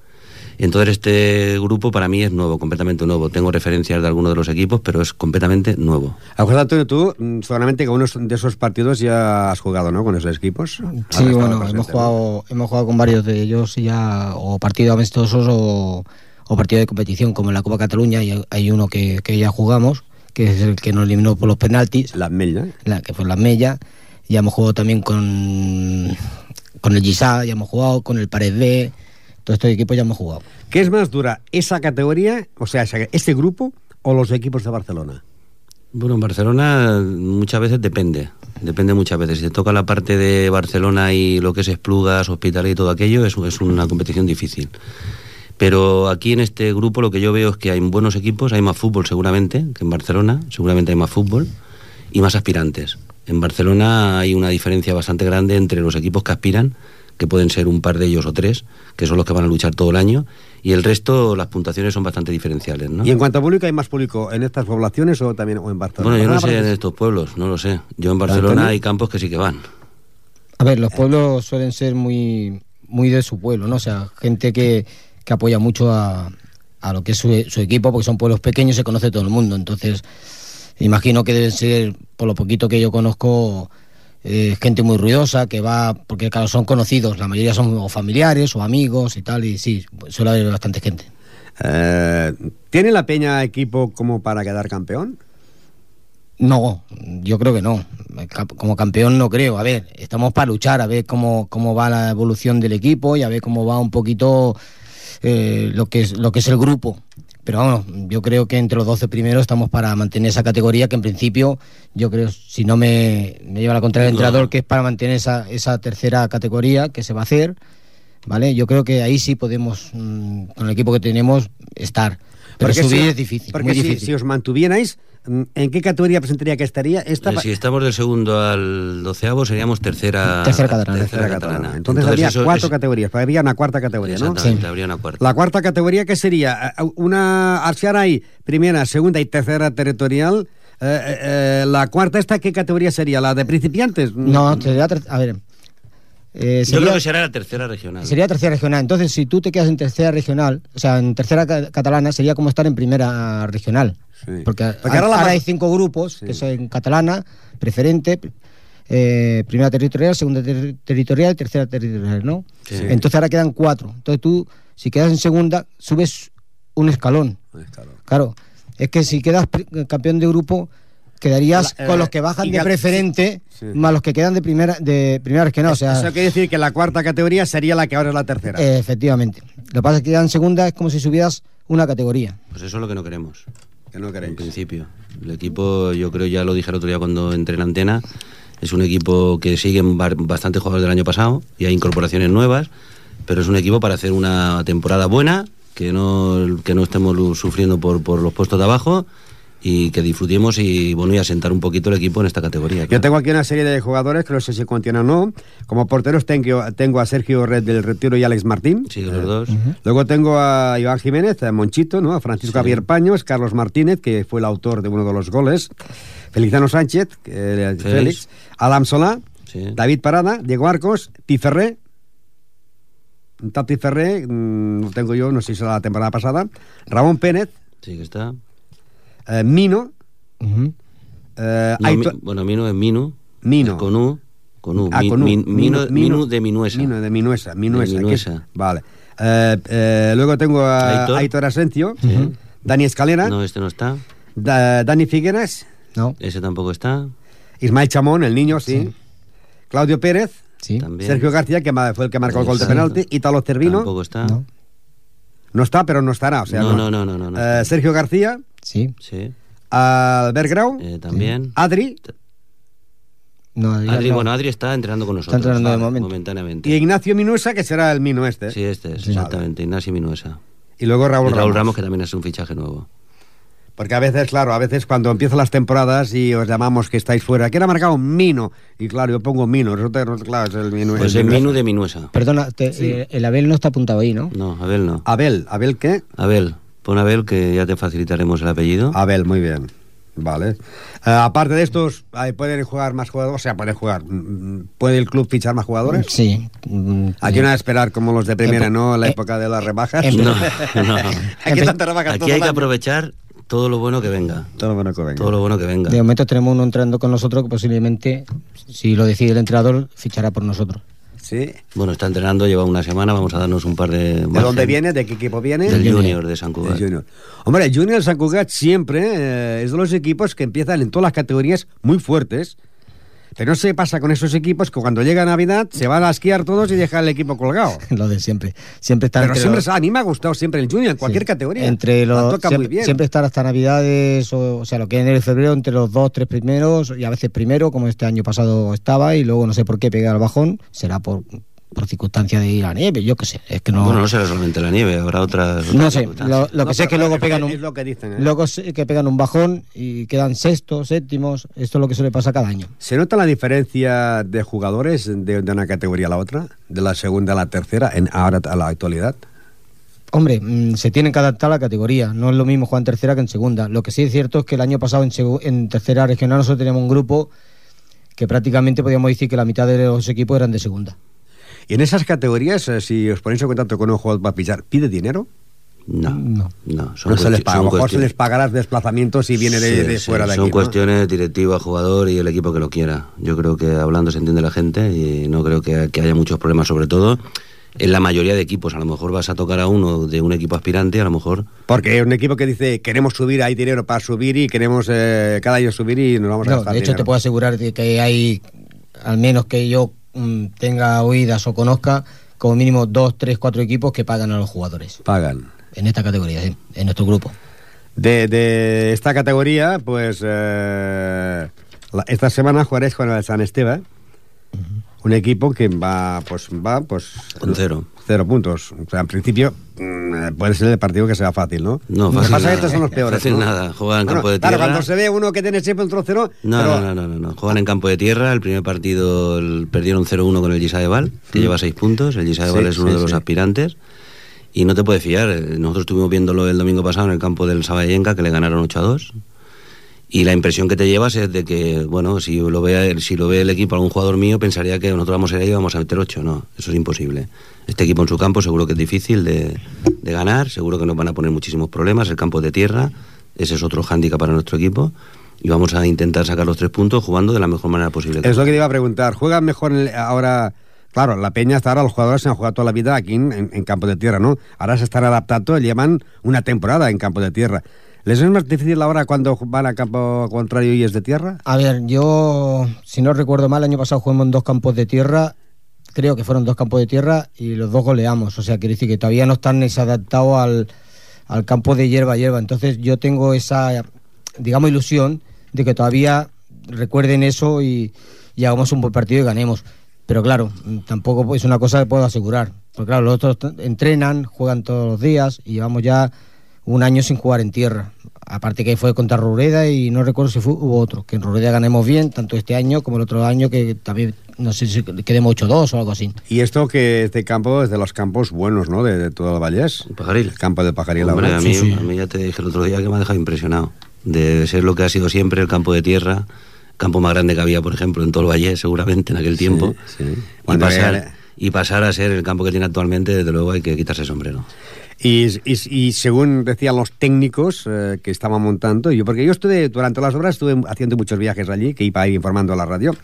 Entonces este grupo para mí es nuevo, completamente nuevo. Tengo referencias de algunos de los equipos, pero es completamente nuevo. A José Antonio, tú mm, seguramente con unos de esos partidos ya has jugado, ¿no? Con esos equipos. Sí, bueno, presente, hemos ¿no? jugado, hemos jugado con varios de ellos ya, o partidos amistosos o, o partidos de competición, como en la Copa Cataluña, y hay- hay uno que, que ya jugamos, que es el que nos eliminó por los penaltis. La Mella. La, que fue la Mella. Ya hemos jugado también con, con el Gisá, ya hemos jugado con el Pared B. Todos estos equipos ya hemos jugado. ¿Qué es más dura, esa categoría, o sea, ese grupo o los equipos de Barcelona? Bueno, en Barcelona muchas veces depende, depende muchas veces. Si te toca la parte de Barcelona y lo que es Esplugas, Hospital y todo aquello, es, es una competición difícil. Pero aquí en este grupo lo que yo veo es que hay buenos equipos, hay más fútbol seguramente que en Barcelona, seguramente hay más fútbol y más aspirantes. En Barcelona hay una diferencia bastante grande entre los equipos que aspiran, que pueden ser un par de ellos o tres, que son los que van a luchar todo el año, y el resto las puntuaciones son bastante diferenciales. ¿no? Y en cuanto a público, ¿hay más público en estas poblaciones o también o en Barcelona? Bueno, yo no sé en estos pueblos, no lo sé. Yo en Barcelona hay campos que sí que van. A ver, los pueblos suelen ser muy, muy de su pueblo, ¿no? O sea, gente que, que apoya mucho a, a lo que es su, su equipo, porque son pueblos pequeños, se conoce todo el mundo. Entonces, imagino que deben ser, por lo poquito que yo conozco, eh, gente muy ruidosa, que va, porque claro, son conocidos, la mayoría son o familiares o amigos y tal, y sí, suele haber bastante gente. Eh, ¿Tiene la Peña equipo como para quedar campeón? No, yo creo que no. Como campeón no creo. A ver, estamos para luchar, a ver cómo, cómo va la evolución del equipo y a ver cómo va un poquito eh, lo, que es, lo que es el grupo. Pero vamos, yo creo que entre los 12 primeros estamos para mantener esa categoría que en principio, yo creo, si no me, me lleva la contraria el entrenador, que es para mantener esa, esa tercera categoría que se va a hacer, ¿vale? Yo creo que ahí sí podemos, mm, con el equipo que tenemos, estar. Pero Porque subir si- es difícil, Porque muy si, difícil. si os mantuvierais, ¿en qué categoría presentaría que estaría? Esta Eh, si estamos del segundo al doceavo seríamos tercera, Tercera catalana. Tercera catalana. Entonces, habría eso- cuatro categorías, pues habría una cuarta categoría, ¿no? Exactamente, habría una cuarta. La cuarta categoría, ¿qué sería? Eh, Una, al ser hay primera, segunda y tercera territorial, eh, eh, eh, la cuarta esta, ¿qué categoría sería? ¿La de principiantes? No, sería a ver. Eh, Yo sería, creo que será la tercera regional. sería tercera regional. Entonces, si tú te quedas en tercera regional, o sea, en tercera ca- catalana, sería como estar en primera regional. Porque, ahora la hay cinco grupos, que son catalana, preferente, eh, primera territorial, segunda ter- territorial y tercera territorial, ¿no? Sí. Entonces ahora quedan cuatro. Entonces tú, si quedas en segunda, subes un escalón. Claro. Es que si quedas campeón de grupo, quedarías La- eh, con los que bajan de preferente Sí. más los que quedan de primera de primera regional. O sea, Eso quiere decir que la cuarta categoría sería la que ahora es la tercera. eh, efectivamente. Lo que pasa es que quedan en segunda es como si subieras una categoría. Pues eso es lo que no queremos. Que no queréis. En principio. El equipo, yo creo, ya lo dije el otro día cuando entré en antena, es un equipo que siguen ba- bastante jugadores del año pasado y hay incorporaciones nuevas, pero es un equipo para hacer una temporada buena, que no, que no estemos sufriendo por, por los puestos de abajo y que disfrutemos y bueno y asentar un poquito el equipo en esta categoría. Yo tengo aquí una serie de jugadores que no sé si contienen o no. Como porteros tengo, tengo a Sergio Red del Retiro y Alex Martín. Sí, los dos. Luego tengo a Iván Jiménez, a Monchito, ¿no? a Francisco Sí. Javier Paños, Carlos Martínez, que fue el autor de uno de los goles, Feliciano Sánchez, que- eh, Félix, Adam Solá, Sí. David Parada, Diego Arcos, Tiferré, un tal Tiferré, mm, lo tengo yo, no sé si será la temporada pasada, Ramón Pérez, Sí, que está. Eh, Mino, eh, No, Aitor- mi- bueno, Mino es Minu. Mino. Es Con U. Con U. Ah, Mi- con U. mi- Mino- Mino, Mino- Mino de Minuesa. Mino de Minuesa, Minuesa. De Minuesa. es- vale. Eh, eh, luego tengo a Aitor. Aitor, Asencio, Sí. Dani Escalera, No, este no está. Da- Dani Figueras, No. Ese tampoco está. Ismael Chamón, el niño, sí. Claudio Pérez, Sí. También. Sergio García, que fue el que marcó el gol de penalti, Italo Cervino, Tampoco está. No. No está, pero no estará. O sea, no, no, no, no, no, no Eh, está. Sergio García, Sí. Sí. Albert Grau, Eh, también. Adri No, Adri, no. bueno, Adri está entrenando con nosotros. entrenando de momento. Momentáneamente. y Ignacio Minuesa, que será el Mino este. Sí, este es, Sí. exactamente. Ignacio Minuesa. Y luego Raúl, y Raúl Ramos. Ramos. que también es un fichaje nuevo. Porque a veces, claro, a veces cuando empiezan las temporadas y os llamamos que estáis fuera, ¿quién ha marcado Mino? Y claro, yo pongo Mino, resulta que, claro, es el Mino. Pues el Mino. Minu de Minuesa. Perdona, te- eh, el Abel no está apuntado ahí, ¿no? No, Abel no. Abel, ¿Abel qué? Abel, pon Abel que ya te facilitaremos el apellido. Abel, muy bien. Vale. Eh, aparte de estos, ahí ¿pueden jugar más jugadores? O sea, pueden jugar. mm, ¿Puede el club fichar más jugadores? Sí. Mm, Aquí no hay que esperar como los de primera, Eh, ¿no? En la eh, época de las rebajas. en- No, no. Aquí Aquí hay que aprovechar todo lo bueno que venga. Todo lo bueno que venga. Todo lo bueno que venga. De momento tenemos uno entrando con nosotros que posiblemente, si lo decide el entrenador, fichará por nosotros. Sí. Bueno, está entrenando, lleva una semana, vamos a darnos un par de... ¿De dónde viene? ¿De qué equipo viene? Del Junior de San Cugat. Junior. Hombre, el Junior de San Cugat siempre eh, es de los equipos que empiezan en todas las categorías muy fuertes. Pero no qué pasa con esos equipos que cuando llega Navidad se van a esquiar todos y dejan el equipo colgado. lo de siempre. Siempre está Pero siempre, los- a mí me ha gustado siempre el Junior en cualquier sí, categoría. Entre los, toca siempre, muy bien. siempre estar hasta Navidades, o, o sea, lo que en el febrero, entre los dos, tres primeros, y a veces primero, como este año pasado estaba, y luego no sé por qué pegué al bajón, será por por circunstancias de ir a la nieve, yo qué sé, es que no... Bueno, no será solamente la nieve, habrá otras... No sé, lo, lo que sé es que luego pegan un, Es lo que dicen, ¿eh? luego que pegan un bajón y quedan sextos, séptimos, esto es lo que suele pasar cada año. ¿Se nota la diferencia de jugadores de, de una categoría a la otra? De la segunda a la tercera, en ahora a la actualidad. Hombre, mm, se tienen que adaptar a la categoría. No es lo mismo jugar en tercera que en segunda. Lo que sí es cierto es que el año pasado en, en tercera regional nosotros teníamos un grupo que prácticamente podíamos decir que la mitad de los equipos eran de segunda. Y en esas categorías, eh, si os ponéis en contacto con un jugador para pillar, ¿pide dinero? No, no, no. No se les cuesti- paga. A lo mejor se les pagará desplazamientos si viene de, Sí, de sí, fuera de Son aquí. ¿no? cuestiones directiva, jugador y el equipo que lo quiera. Yo creo que hablando se entiende la gente y no creo que, que haya muchos problemas, sobre todo en la mayoría de equipos. A lo mejor vas a tocar a uno de un equipo aspirante, a lo mejor. Porque un equipo que dice queremos subir, hay dinero para subir y queremos eh, cada año subir y nos vamos a No, gastar de hecho, dinero. te puedo asegurar que hay, al menos que yo mm, tenga oídas o conozca, como mínimo dos, tres, cuatro equipos que pagan a los jugadores. Pagan. En esta categoría, sí, en nuestro grupo. De, de esta categoría, pues eh, la- esta semana jugaréis con el San Esteban, un equipo que va, pues va, pues Con cero. Cero puntos. O sea, en principio mm, puede ser el partido que sea fácil, ¿no? No, Lo que fácil pasa es que estos son los peores. Fácil ¿no? nada. Juegan en Bueno, campo de Claro, tierra. cuando se ve uno que tiene siempre otro cero, No, pero- no, no, no, no. Juegan en campo de tierra. El primer partido el- perdieron 0-1 con el Gisadeval, que Mm. lleva 6 puntos. El Gisadeval Sí, es uno sí, de los sí. aspirantes. Y no te puedes fiar. Eh, Nosotros estuvimos viéndolo el domingo pasado en el campo del Sabayenka, que le ganaron 8-2. Y la impresión que te llevas es de que, bueno, si lo ve, si lo ve el equipo, algún jugador mío, pensaría que nosotros vamos a ir ahí y vamos a meter 8. No, eso es imposible. Este equipo en su campo seguro que es difícil de, ganar, seguro que nos van a poner muchísimos problemas. El campo de tierra, ese es otro hándicap para nuestro equipo. Y vamos a intentar sacar los tres puntos jugando de la mejor manera posible. Es lo que te iba a preguntar. ¿Juegan mejor ahora? Claro, la Peña hasta ahora, los jugadores se han jugado toda la vida aquí en- en campo de tierra, ¿no? Ahora se están adaptando, llevan una temporada en campo de tierra. ¿Les es más difícil ahora cuando van a campo contrario y es de tierra? A ver, yo, si no recuerdo mal, el año pasado jugamos en dos campos de tierra, creo que fueron dos campos de tierra y los dos goleamos. O sea, quiere decir que todavía no están desadaptados al, al campo de hierba hierba. Entonces yo tengo esa, digamos, ilusión de que todavía recuerden eso y, y hagamos un buen partido y ganemos. Pero claro, mm, tampoco es una cosa que puedo asegurar. Porque claro, los otros entrenan, juegan todos los días y llevamos ya un año sin jugar en tierra. Aparte que fue contra Rureda y no recuerdo si fue, hubo otro, que en Rureda ganemos bien, tanto este año como el otro año, que también, no sé si quedemos 8-2 o algo así. Y esto que este campo es de los campos buenos, ¿no? De, de todo el Vallés. Pajaril. El campo de Pajaril. Hombre, a mí, a mí ya te dije el otro día que me ha dejado impresionado. De ser lo que ha sido siempre el campo de tierra, campo más grande que había, por ejemplo, en todo el Valle, seguramente en aquel tiempo. sí. Y, pasar, era- y pasar a ser el campo que tiene actualmente, desde luego hay que quitarse el sombrero. Y, y- y según decían los técnicos eh, que estaban montando, yo porque yo estuve durante las obras estuve haciendo muchos viajes allí, que iba a ir informando a la radio.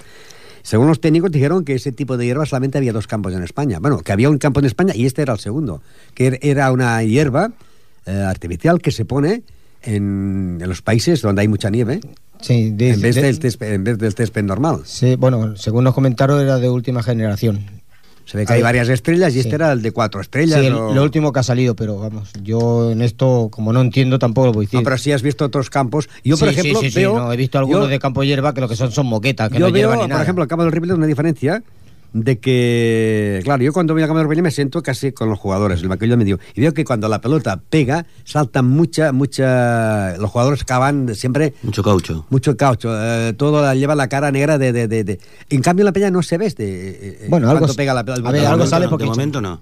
Según los técnicos dijeron que ese tipo de hierba solamente había dos campos en España. Bueno, que había un campo en España y este era el segundo, que er- era una hierba eh, artificial que se pone en, en los países donde hay mucha nieve. Sí, de- en, vez de- del césped, en vez del césped normal. Sí, bueno, según nos comentaron era de última generación. Se ve que hay varias estrellas y este era el de cuatro estrellas. Sí, el- o- lo último que ha salido, pero vamos, yo en esto, como no entiendo, tampoco lo voy a decir. No, pero si has visto otros campos. Yo, por Sí, sí, ejemplo, sí, sí, veo. no, he visto algunos yo- de campo hierba que lo que son son moquetas, que yo no veo, hierba ni por nada. ejemplo, al Campo del Ripollet una diferencia de que, claro, yo cuando voy Campo del Ripollet me siento casi con los jugadores, el banquillo medio, y veo que cuando la pelota pega, saltan mucha, mucha, los jugadores cavan siempre Mucho caucho. mucho caucho, eh, todo la- lleva la cara negra de, de, de, de- En cambio en la peña no se ve este, eh, eh, Bueno, algo pega la a pelota. ver, algo sale no, porque- De momento no.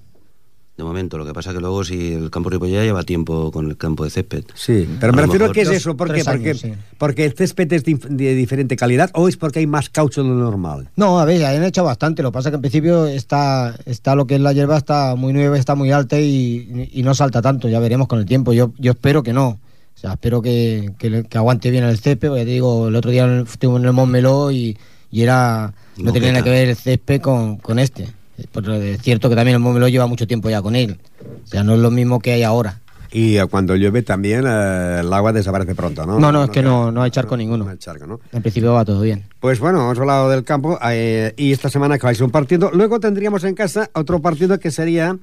De momento, lo que pasa que luego si el campo Ripollé lleva tiempo con el campo de césped. Sí, pero A me refiero a que es eso, ¿por qué? tres Porque, sí. porque el césped es de, diferente calidad o es porque hay más caucho de lo normal. No, a ver, han hecho bastante. Lo que pasa que en principio está, está lo que es la hierba, está muy nueva, está muy alta y, y no salta tanto. Ya veremos con el tiempo. Yo, yo espero que no. O sea, espero que, que, aguante bien el césped. Porque te digo, el otro día estuvimos en el Montmeló y, y era no tenía nada que ver el césped con, con este. Pero es cierto que también el Montmeló lleva mucho tiempo ya con él. O sea, no es lo mismo que hay ahora. Y eh, cuando llueve también eh, el agua desaparece pronto, ¿no? No, no, es que no, no hay charco ninguno. no hay charco, ¿no? En principio va todo bien. Pues bueno, hemos hablado del campo eh, y esta semana acabáis un partido. Luego tendríamos en casa otro partido que sería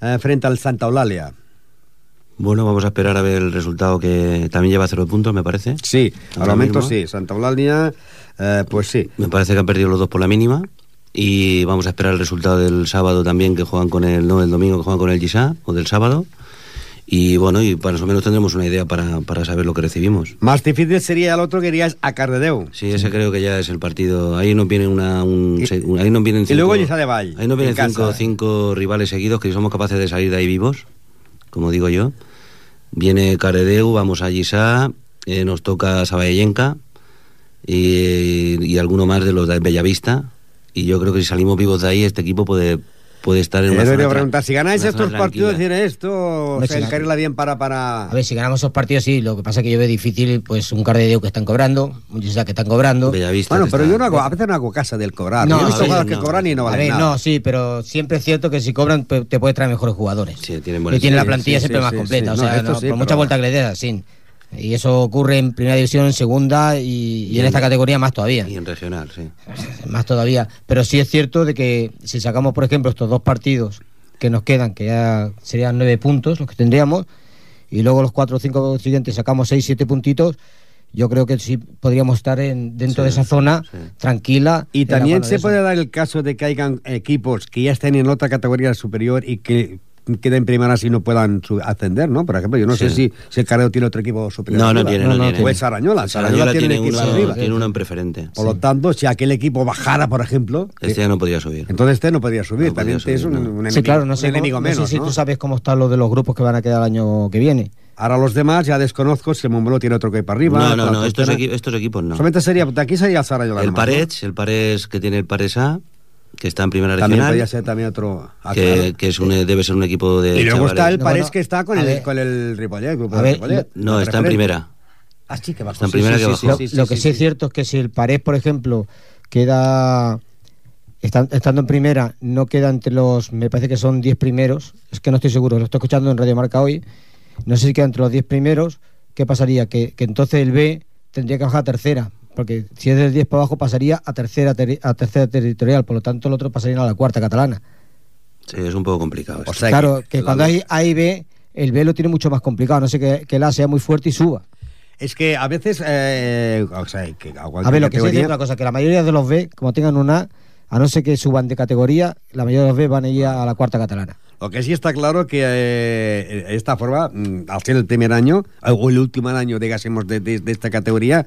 eh, frente al Santa Eulalia. Bueno, vamos a esperar a ver el resultado que también lleva cero puntos, me parece. Sí, al Ahora momento mismo. sí. Santa Eulalia, eh, pues sí. Me parece que han perdido los dos por la mínima. Y vamos a esperar el resultado del sábado también que juegan con el, no, el domingo que juegan con el Gisá, o del sábado. Y bueno, y más o menos tendremos una idea para, para saber lo que recibimos. Más difícil sería el otro que irías a Cardedeu. Sí, ese creo que ya es el partido. Ahí nos viene una, un, se- un- ahí nos vienen Y luego cinco- Lliçà de Vall, Ahí nos vienen en cinco, casa. cinco rivales seguidos que somos capaces de salir de ahí vivos, como digo yo. Viene Caredeu, vamos a Gisá, eh, nos toca Sabayenca y, y alguno más de los de Bellavista. Y yo creo que si salimos vivos de ahí, este equipo puede, puede estar en una Yo zona a preguntar, si ganáis una estos partidos, decir esto, Hombre, se si encarila bien para... para... A ver, si ganamos esos partidos, sí. Lo que pasa es que yo veo difícil, pues, un Cardedeu que están cobrando, un Gisá que están cobrando. Bueno, pero yo no hago, a veces no hago casa del cobrar. No, yo he visto a ver, jugadores que no. cobran y no A valen ver, nada. no, sí, pero siempre es cierto que si cobran pe- te puede traer mejores jugadores. Sí, tienen y buenas tiene la plantilla Sí, siempre sí, más sí, completa. sí. O sea, no, sí, por pero- mucha vuelta que le des, sí. Y eso ocurre en primera división, en segunda y, y en esta categoría más todavía. Y en regional, sí. Más todavía. Pero sí es cierto de que si sacamos, por ejemplo, estos dos partidos que nos quedan, que ya serían nueve puntos los que tendríamos, y luego los cuatro o cinco siguientes sacamos seis, siete puntitos, yo creo que sí podríamos estar en, dentro de esa zona tranquila. Y también se puede dar el caso de que hayan equipos que ya estén en otra categoría superior y que queden primeras y no puedan ascender, ¿no? Por ejemplo, yo no Sí. sé si, si el Carreo tiene otro equipo superior. No, no arriba. tiene, no, tiene. O el Sarañola. Sarañola, Sarañola tiene, tiene equipo uno- arriba. tiene uno en preferente. Por lo tanto, si aquel equipo bajara, por ejemplo... Este ya no podría subir. Entonces este no podría subir. No También podría es un, subir, no. un enemigo, Sí, claro, no un sé, enemigo cómo- no sé menos, si ¿no? tú sabes cómo están los de los grupos que van a quedar el año que viene. Ahora los demás ya desconozco si el Montmeló tiene otro equipo arriba. No, no, no, estos, equi- estos equipos no. Solamente sería, de aquí sería el Sarañola. El ¿no? Parets, el Parets que tiene el Pares A, que está en primera También regional. podría ser también otro... ah, que, claro. que es un, debe ser un equipo de Y luego está el. Parés que está con el, con el Ripollet, el grupo A de ver, Ripollet. No, está en primera. Ah, sí, que bajó. Está en primera sí, que sí, bajó. sí, sí, lo sí, que sí, sí es cierto es que si el Pared, por ejemplo, queda estan- estando en primera, no queda entre los, me parece que son 10 primeros, es que no estoy seguro, lo estoy escuchando en Radio Marca hoy, no sé si queda entre los 10 primeros, ¿qué pasaría? Que, que entonces el B tendría que bajar a tercera, porque si es del 10 para abajo pasaría a tercera, teri- a tercera territorial, por lo tanto el otro pasaría a la cuarta catalana. Sí, es un poco complicado. claro, que, cuando hay A y B, el B lo tiene mucho más complicado, no sé que, que el A sea muy fuerte y suba. Es que a veces, eh, o sea, que a, A ver, lo que sí es categoría- otra cosa, que la mayoría de los B, como tengan una A, a no ser que suban de categoría, la mayoría de los B van a ir a la cuarta catalana. Lo que sí está claro que eh, esta forma, mm, al ser el primer año, eh, o el último año, digásemos, de, de- de esta categoría,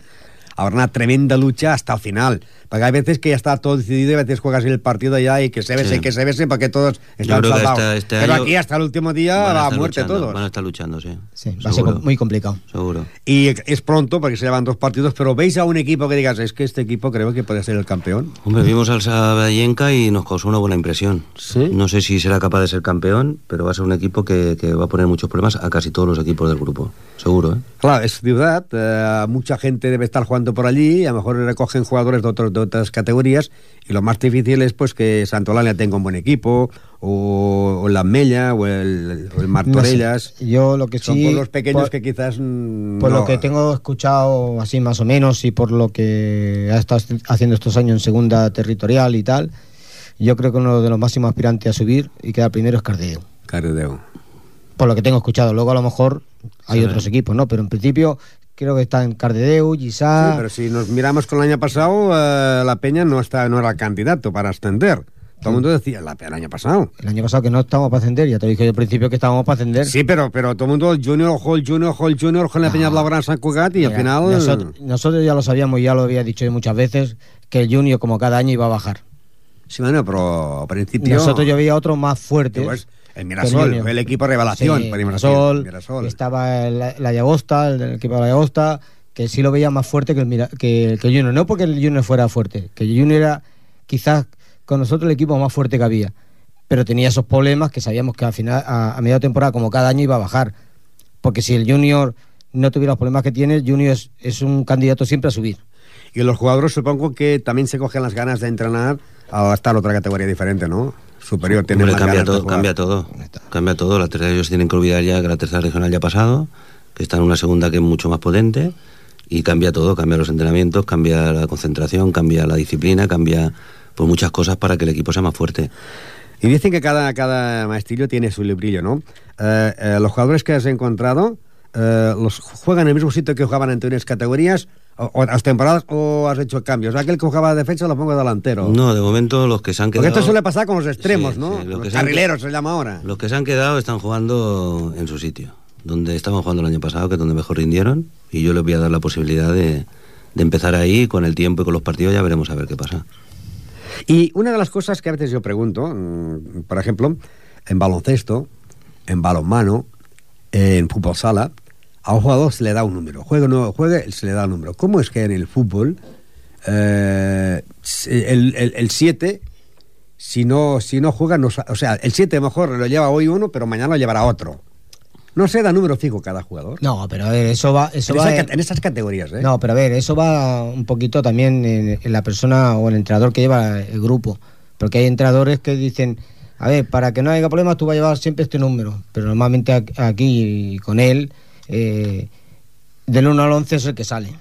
habrá una tremenda lucha hasta el final. Porque hay veces que ya está todo decidido y a veces juegas el partido ya y que se besen, Sí. que se besen porque todos están salvados. esta- este Pero aquí hasta el último día a va a muerte luchando, todos. Van a estar luchando, sí. va a ser muy complicado. Seguro. Y es pronto porque se llevan dos partidos, pero veis a un equipo que digas, es que este equipo creo que puede ser el campeón. Hombre, vimos al Sabayenka y nos causó una buena impresión. No sé si será capaz de ser campeón, pero va a ser un equipo que, que va a poner muchos problemas a casi todos los equipos del grupo. Seguro, ¿eh? Claro, es ciudad, eh, mucha gente debe estar jugando por allí, a lo mejor recogen jugadores de, otros- de otras categorías, y lo más difícil es pues que Santolania tenga un buen equipo, o, o la Mella, o el, Martorellas. No sé, Yo lo que Son sí... pueblos pequeños por- que quizás... mm, Por lo que tengo escuchado así más o menos y por lo que ha estado haciendo estos años en segunda territorial y tal, yo creo que uno de los máximos aspirantes a subir y quedar primero es Cardedeu. Cardedeu. Por lo que tengo escuchado. Luego a lo mejor hay Sí. otros equipos, ¿no? Pero en principio creo que están Cardedeu, Gisá... Sí, pero si nos miramos con el año pasado, eh, la Peña no, está, no era candidato para ascender. Todo el mundo decía, la, el año pasado. El año pasado que no estábamos para ascender, ya te dije yo al principio que estábamos para ascender. Sí, pero, pero todo el mundo, Junior, el Junior, el Junior, ojo la Peña Blaugrana San Cugat y al final... Nosotros, nosotros ya lo sabíamos, ya lo había dicho yo muchas veces, que el Junior como cada año iba a bajar. Sí, bueno, pero al principio... Nosotros yo veía otro más fuerte. Pues, el Mirasol, fue el equipo revelación. Sí, Mirasol, estaba el, la Llagosta, el, equipo de la Llagosta, que sí lo veía más fuerte que el, Mira- que, que el Junior. No porque el Junior fuera fuerte, que el Junior era quizás con nosotros el equipo más fuerte que había. Pero tenía esos problemas que sabíamos que al final, a, a media temporada, como cada año, iba a bajar. Porque si el Junior no tuviera los problemas que tiene, el Junior es, es un candidato siempre a subir. Y los jugadores supongo que también se cogen las ganas de entrenar a estar otra categoría diferente, ¿no? Superior, tienen Hombre, cambia ganas de todo, cambia todo. Cambia todo. La tercera, ellos tienen que olvidar ya que la tercera regional ya ha pasado, que está en una segunda que es mucho más potente, y cambia todo. Cambia los entrenamientos, cambia la concentración, cambia la disciplina, cambia pues muchas cosas para que el equipo sea más fuerte. Y dicen que cada, cada maestrillo tiene su librillo, ¿no? Eh, eh, los jugadores que has encontrado, eh, ¿los juegan en el mismo sitio que jugaban en anteriores categorías O, o las temporadas o has hecho cambios. Aquel que jugaba de defensa lo pongo de delantero. No, de momento los que se han Porque quedado... esto suele pasar con los extremos, Sí, ¿no? sí, los se han- carrileros se llama ahora. Los que se han quedado están jugando en su sitio, donde estaban jugando el año pasado, que es donde mejor rindieron, y yo les voy a dar la posibilidad de, de empezar ahí, con el tiempo y con los partidos ya veremos a ver qué pasa. Y una de las cosas que a veces yo pregunto, mm, por ejemplo, en baloncesto, en balonmano, en fútbol sala, a un jugador se le da un número. Juegue o no juegue, se le da un número. ¿Cómo es que en el fútbol eh, el 7, si no, si no juega, no, o sea, el 7 mejor lo lleva hoy uno, pero mañana lo llevará otro. No se da número fijo cada jugador. No, pero a ver, eso va... Eso en, va esa en- ca- en esas categorías, ¿eh? No, pero a ver, eso va un poquito también en, en la persona o el entrenador que lleva el grupo. Porque hay entrenadores que dicen, a ver, para que no haya problemas tú vas a llevar siempre este número. Pero normalmente aquí con él, eh, del 1 al 11 es el que sale.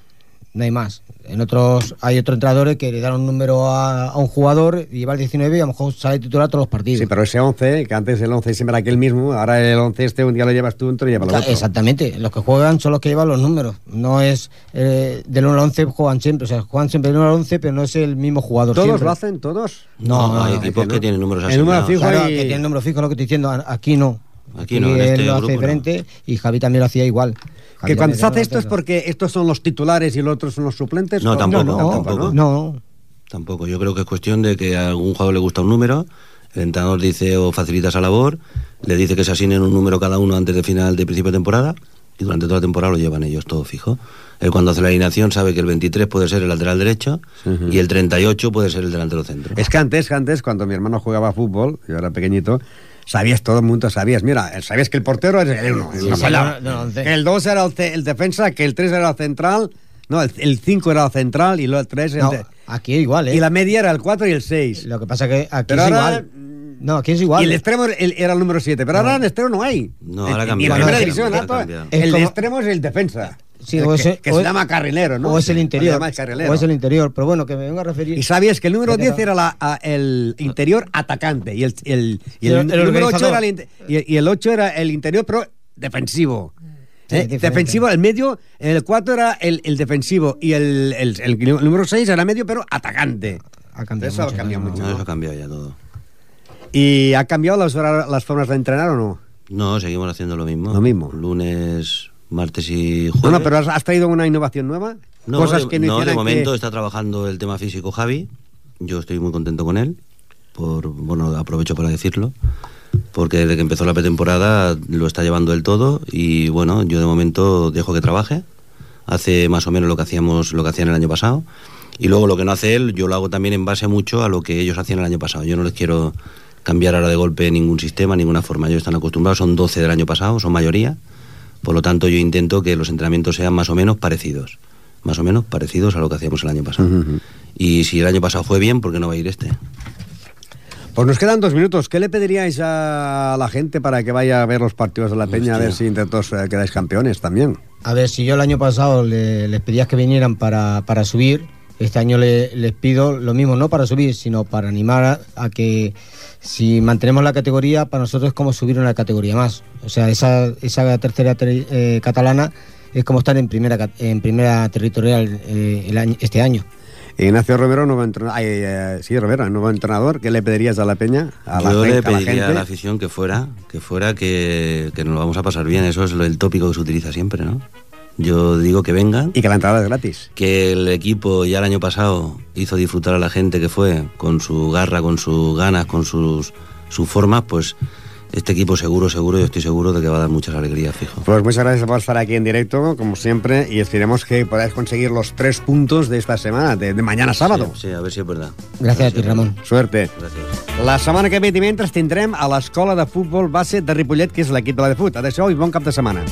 No hay más. En otros hay otros entrenadores que le dan un número a, a un jugador y lleva el 19 y a lo mejor sale titular todos los partidos. Sí, pero ese 11, que antes el 11 siempre era aquel mismo, ahora el 11 este un día lo llevas tú, otro lleva el Ca- otro. Exactamente, los que juegan son los que llevan los números. No es eh, del 1 al 11 juegan siempre, o sea, juegan siempre del 1 al 11, pero no es el mismo jugador. ¿Todos siempre. lo hacen? ¿Todos? No, no, hay no, equipos es que, tienen números El número fijo Claro, y- que tiene el número fijo, lo que estoy diciendo. Aquí no. Aquí no, en él este lo hace grupo no. diferente y Javi también lo hacía igual. Javi Que cuando se hace esto es porque estos son los titulares y los otros son los suplentes. No, ¿o? tampoco, no, tampoco. No, Tampoco. Yo creo que es cuestión de que a algún jugador le gusta un número, el entrenador dice o facilita esa labor, le dice que se asignen un número cada uno antes de final de principio de temporada y durante toda la temporada lo llevan ellos todo fijo. Él cuando hace la alineación sabe que el 23 puede ser el lateral derecho y el 38 puede ser el delantero centro. Es que antes, que antes, cuando mi hermano jugaba fútbol, yo era pequeñito, sabías, todo el mundo sabías, mira, sabías que el portero es el 1, Sí, sí, no, no, no, el 2 era el, el defensa, que el 3 era el central, no, el 5 era el central y luego el 3 No, aquí igual, ¿eh? Y la media era el 4 y el 6. Lo que pasa que aquí Pero es ahora- igual. No, aquí es igual. Y el extremo el- era el número 7, pero ahora en el extremo no hay. No, ahora ha En- cambiado, En ahora primera división, el extremo es el defensa. Sí, que, ese- que o se es- llama carrilero, ¿no? O es el interior. O es el interior. Pero bueno, que me vengo a referir. Y sabías que el número Ya que 10 no. era la- a- el interior atacante y el, el, y el, el- el número 8 organizador. era el, y, y el 8 era el interior, pero defensivo. Sí, ¿Eh? defensivo, el medio, el 4 era el, el defensivo y el, el, el número 6 era medio, pero atacante. Ha cambiado Eso ha cambiado ¿no? mucho. Eso ha cambiado ya todo. ¿Y ha cambiado las, las formas de entrenar o no? No, seguimos haciendo lo mismo. Lo mismo. Lunes, martes y jueves. Bueno, pero has, traído una innovación nueva. No, Cosas de, que no, no, de momento que- está trabajando el tema físico Javi. Yo estoy muy contento con él. Por, bueno, aprovecho para decirlo. Porque desde que empezó la pretemporada lo está llevando él todo. Y bueno, yo de momento dejo que trabaje. Hace más o menos lo que hacíamos, lo que hacían el año pasado. Y luego lo que no hace él, yo lo hago también en base mucho a lo que ellos hacían el año pasado. Yo no les quiero cambiar ahora de golpe ningún sistema, ninguna forma. Ellos están acostumbrados, son 12 del año pasado, son mayoría. Por lo tanto, yo intento que los entrenamientos sean más o menos parecidos. Más o menos parecidos a lo que hacíamos el año pasado. Y si el año pasado fue bien, ¿por qué no va a ir este? Pues nos quedan dos minutos. ¿Qué le pediríais a la gente para que vaya a ver los partidos de la Peña a ver si entre todos eh, quedáis campeones también? A ver, si yo el año pasado le- les pedías que vinieran para, para subir, este año le- les pido lo mismo, no para subir, sino para animar a, a que si mantenemos la categoría, para nosotros es como subir una categoría más. O sea, esa, esa tercera ter- eh, catalana es como estar en primera, en primera territorial eh, el año- este año. Ignacio Romero, nuevo entrenador. Ay, eh, sí, Romero, nuevo entrenador. ¿Qué le pedirías a la Peña? A la, Yo gente, le a la pediría a, gente? la afición que fuera, que fuera, que, que nos lo vamos a pasar bien. Eso es lo- el tópico que se utiliza siempre, ¿no? Yo digo que vengan. Y que la entrada es gratis. Que el equipo ya el año pasado hizo disfrutar a la gente que fue, con su garra, con sus ganas, con sus, sus formas, pues este equipo seguro, seguro, yo estoy seguro de que va a dar muchas alegrías, fijo. Pues muchas gracias por estar aquí en directo, como siempre, y esperemos que podáis conseguir los tres puntos de esta semana, de, de mañana sábado. Sí, a ver si es verdad. Gràcies a ti, Ramon. Suerte. Gràcies. La setmana que ve, divendres, tindrem a l'escola de futbol base de Ripollet, que és l'equip de la de fut. Adéu i bon cap de setmana.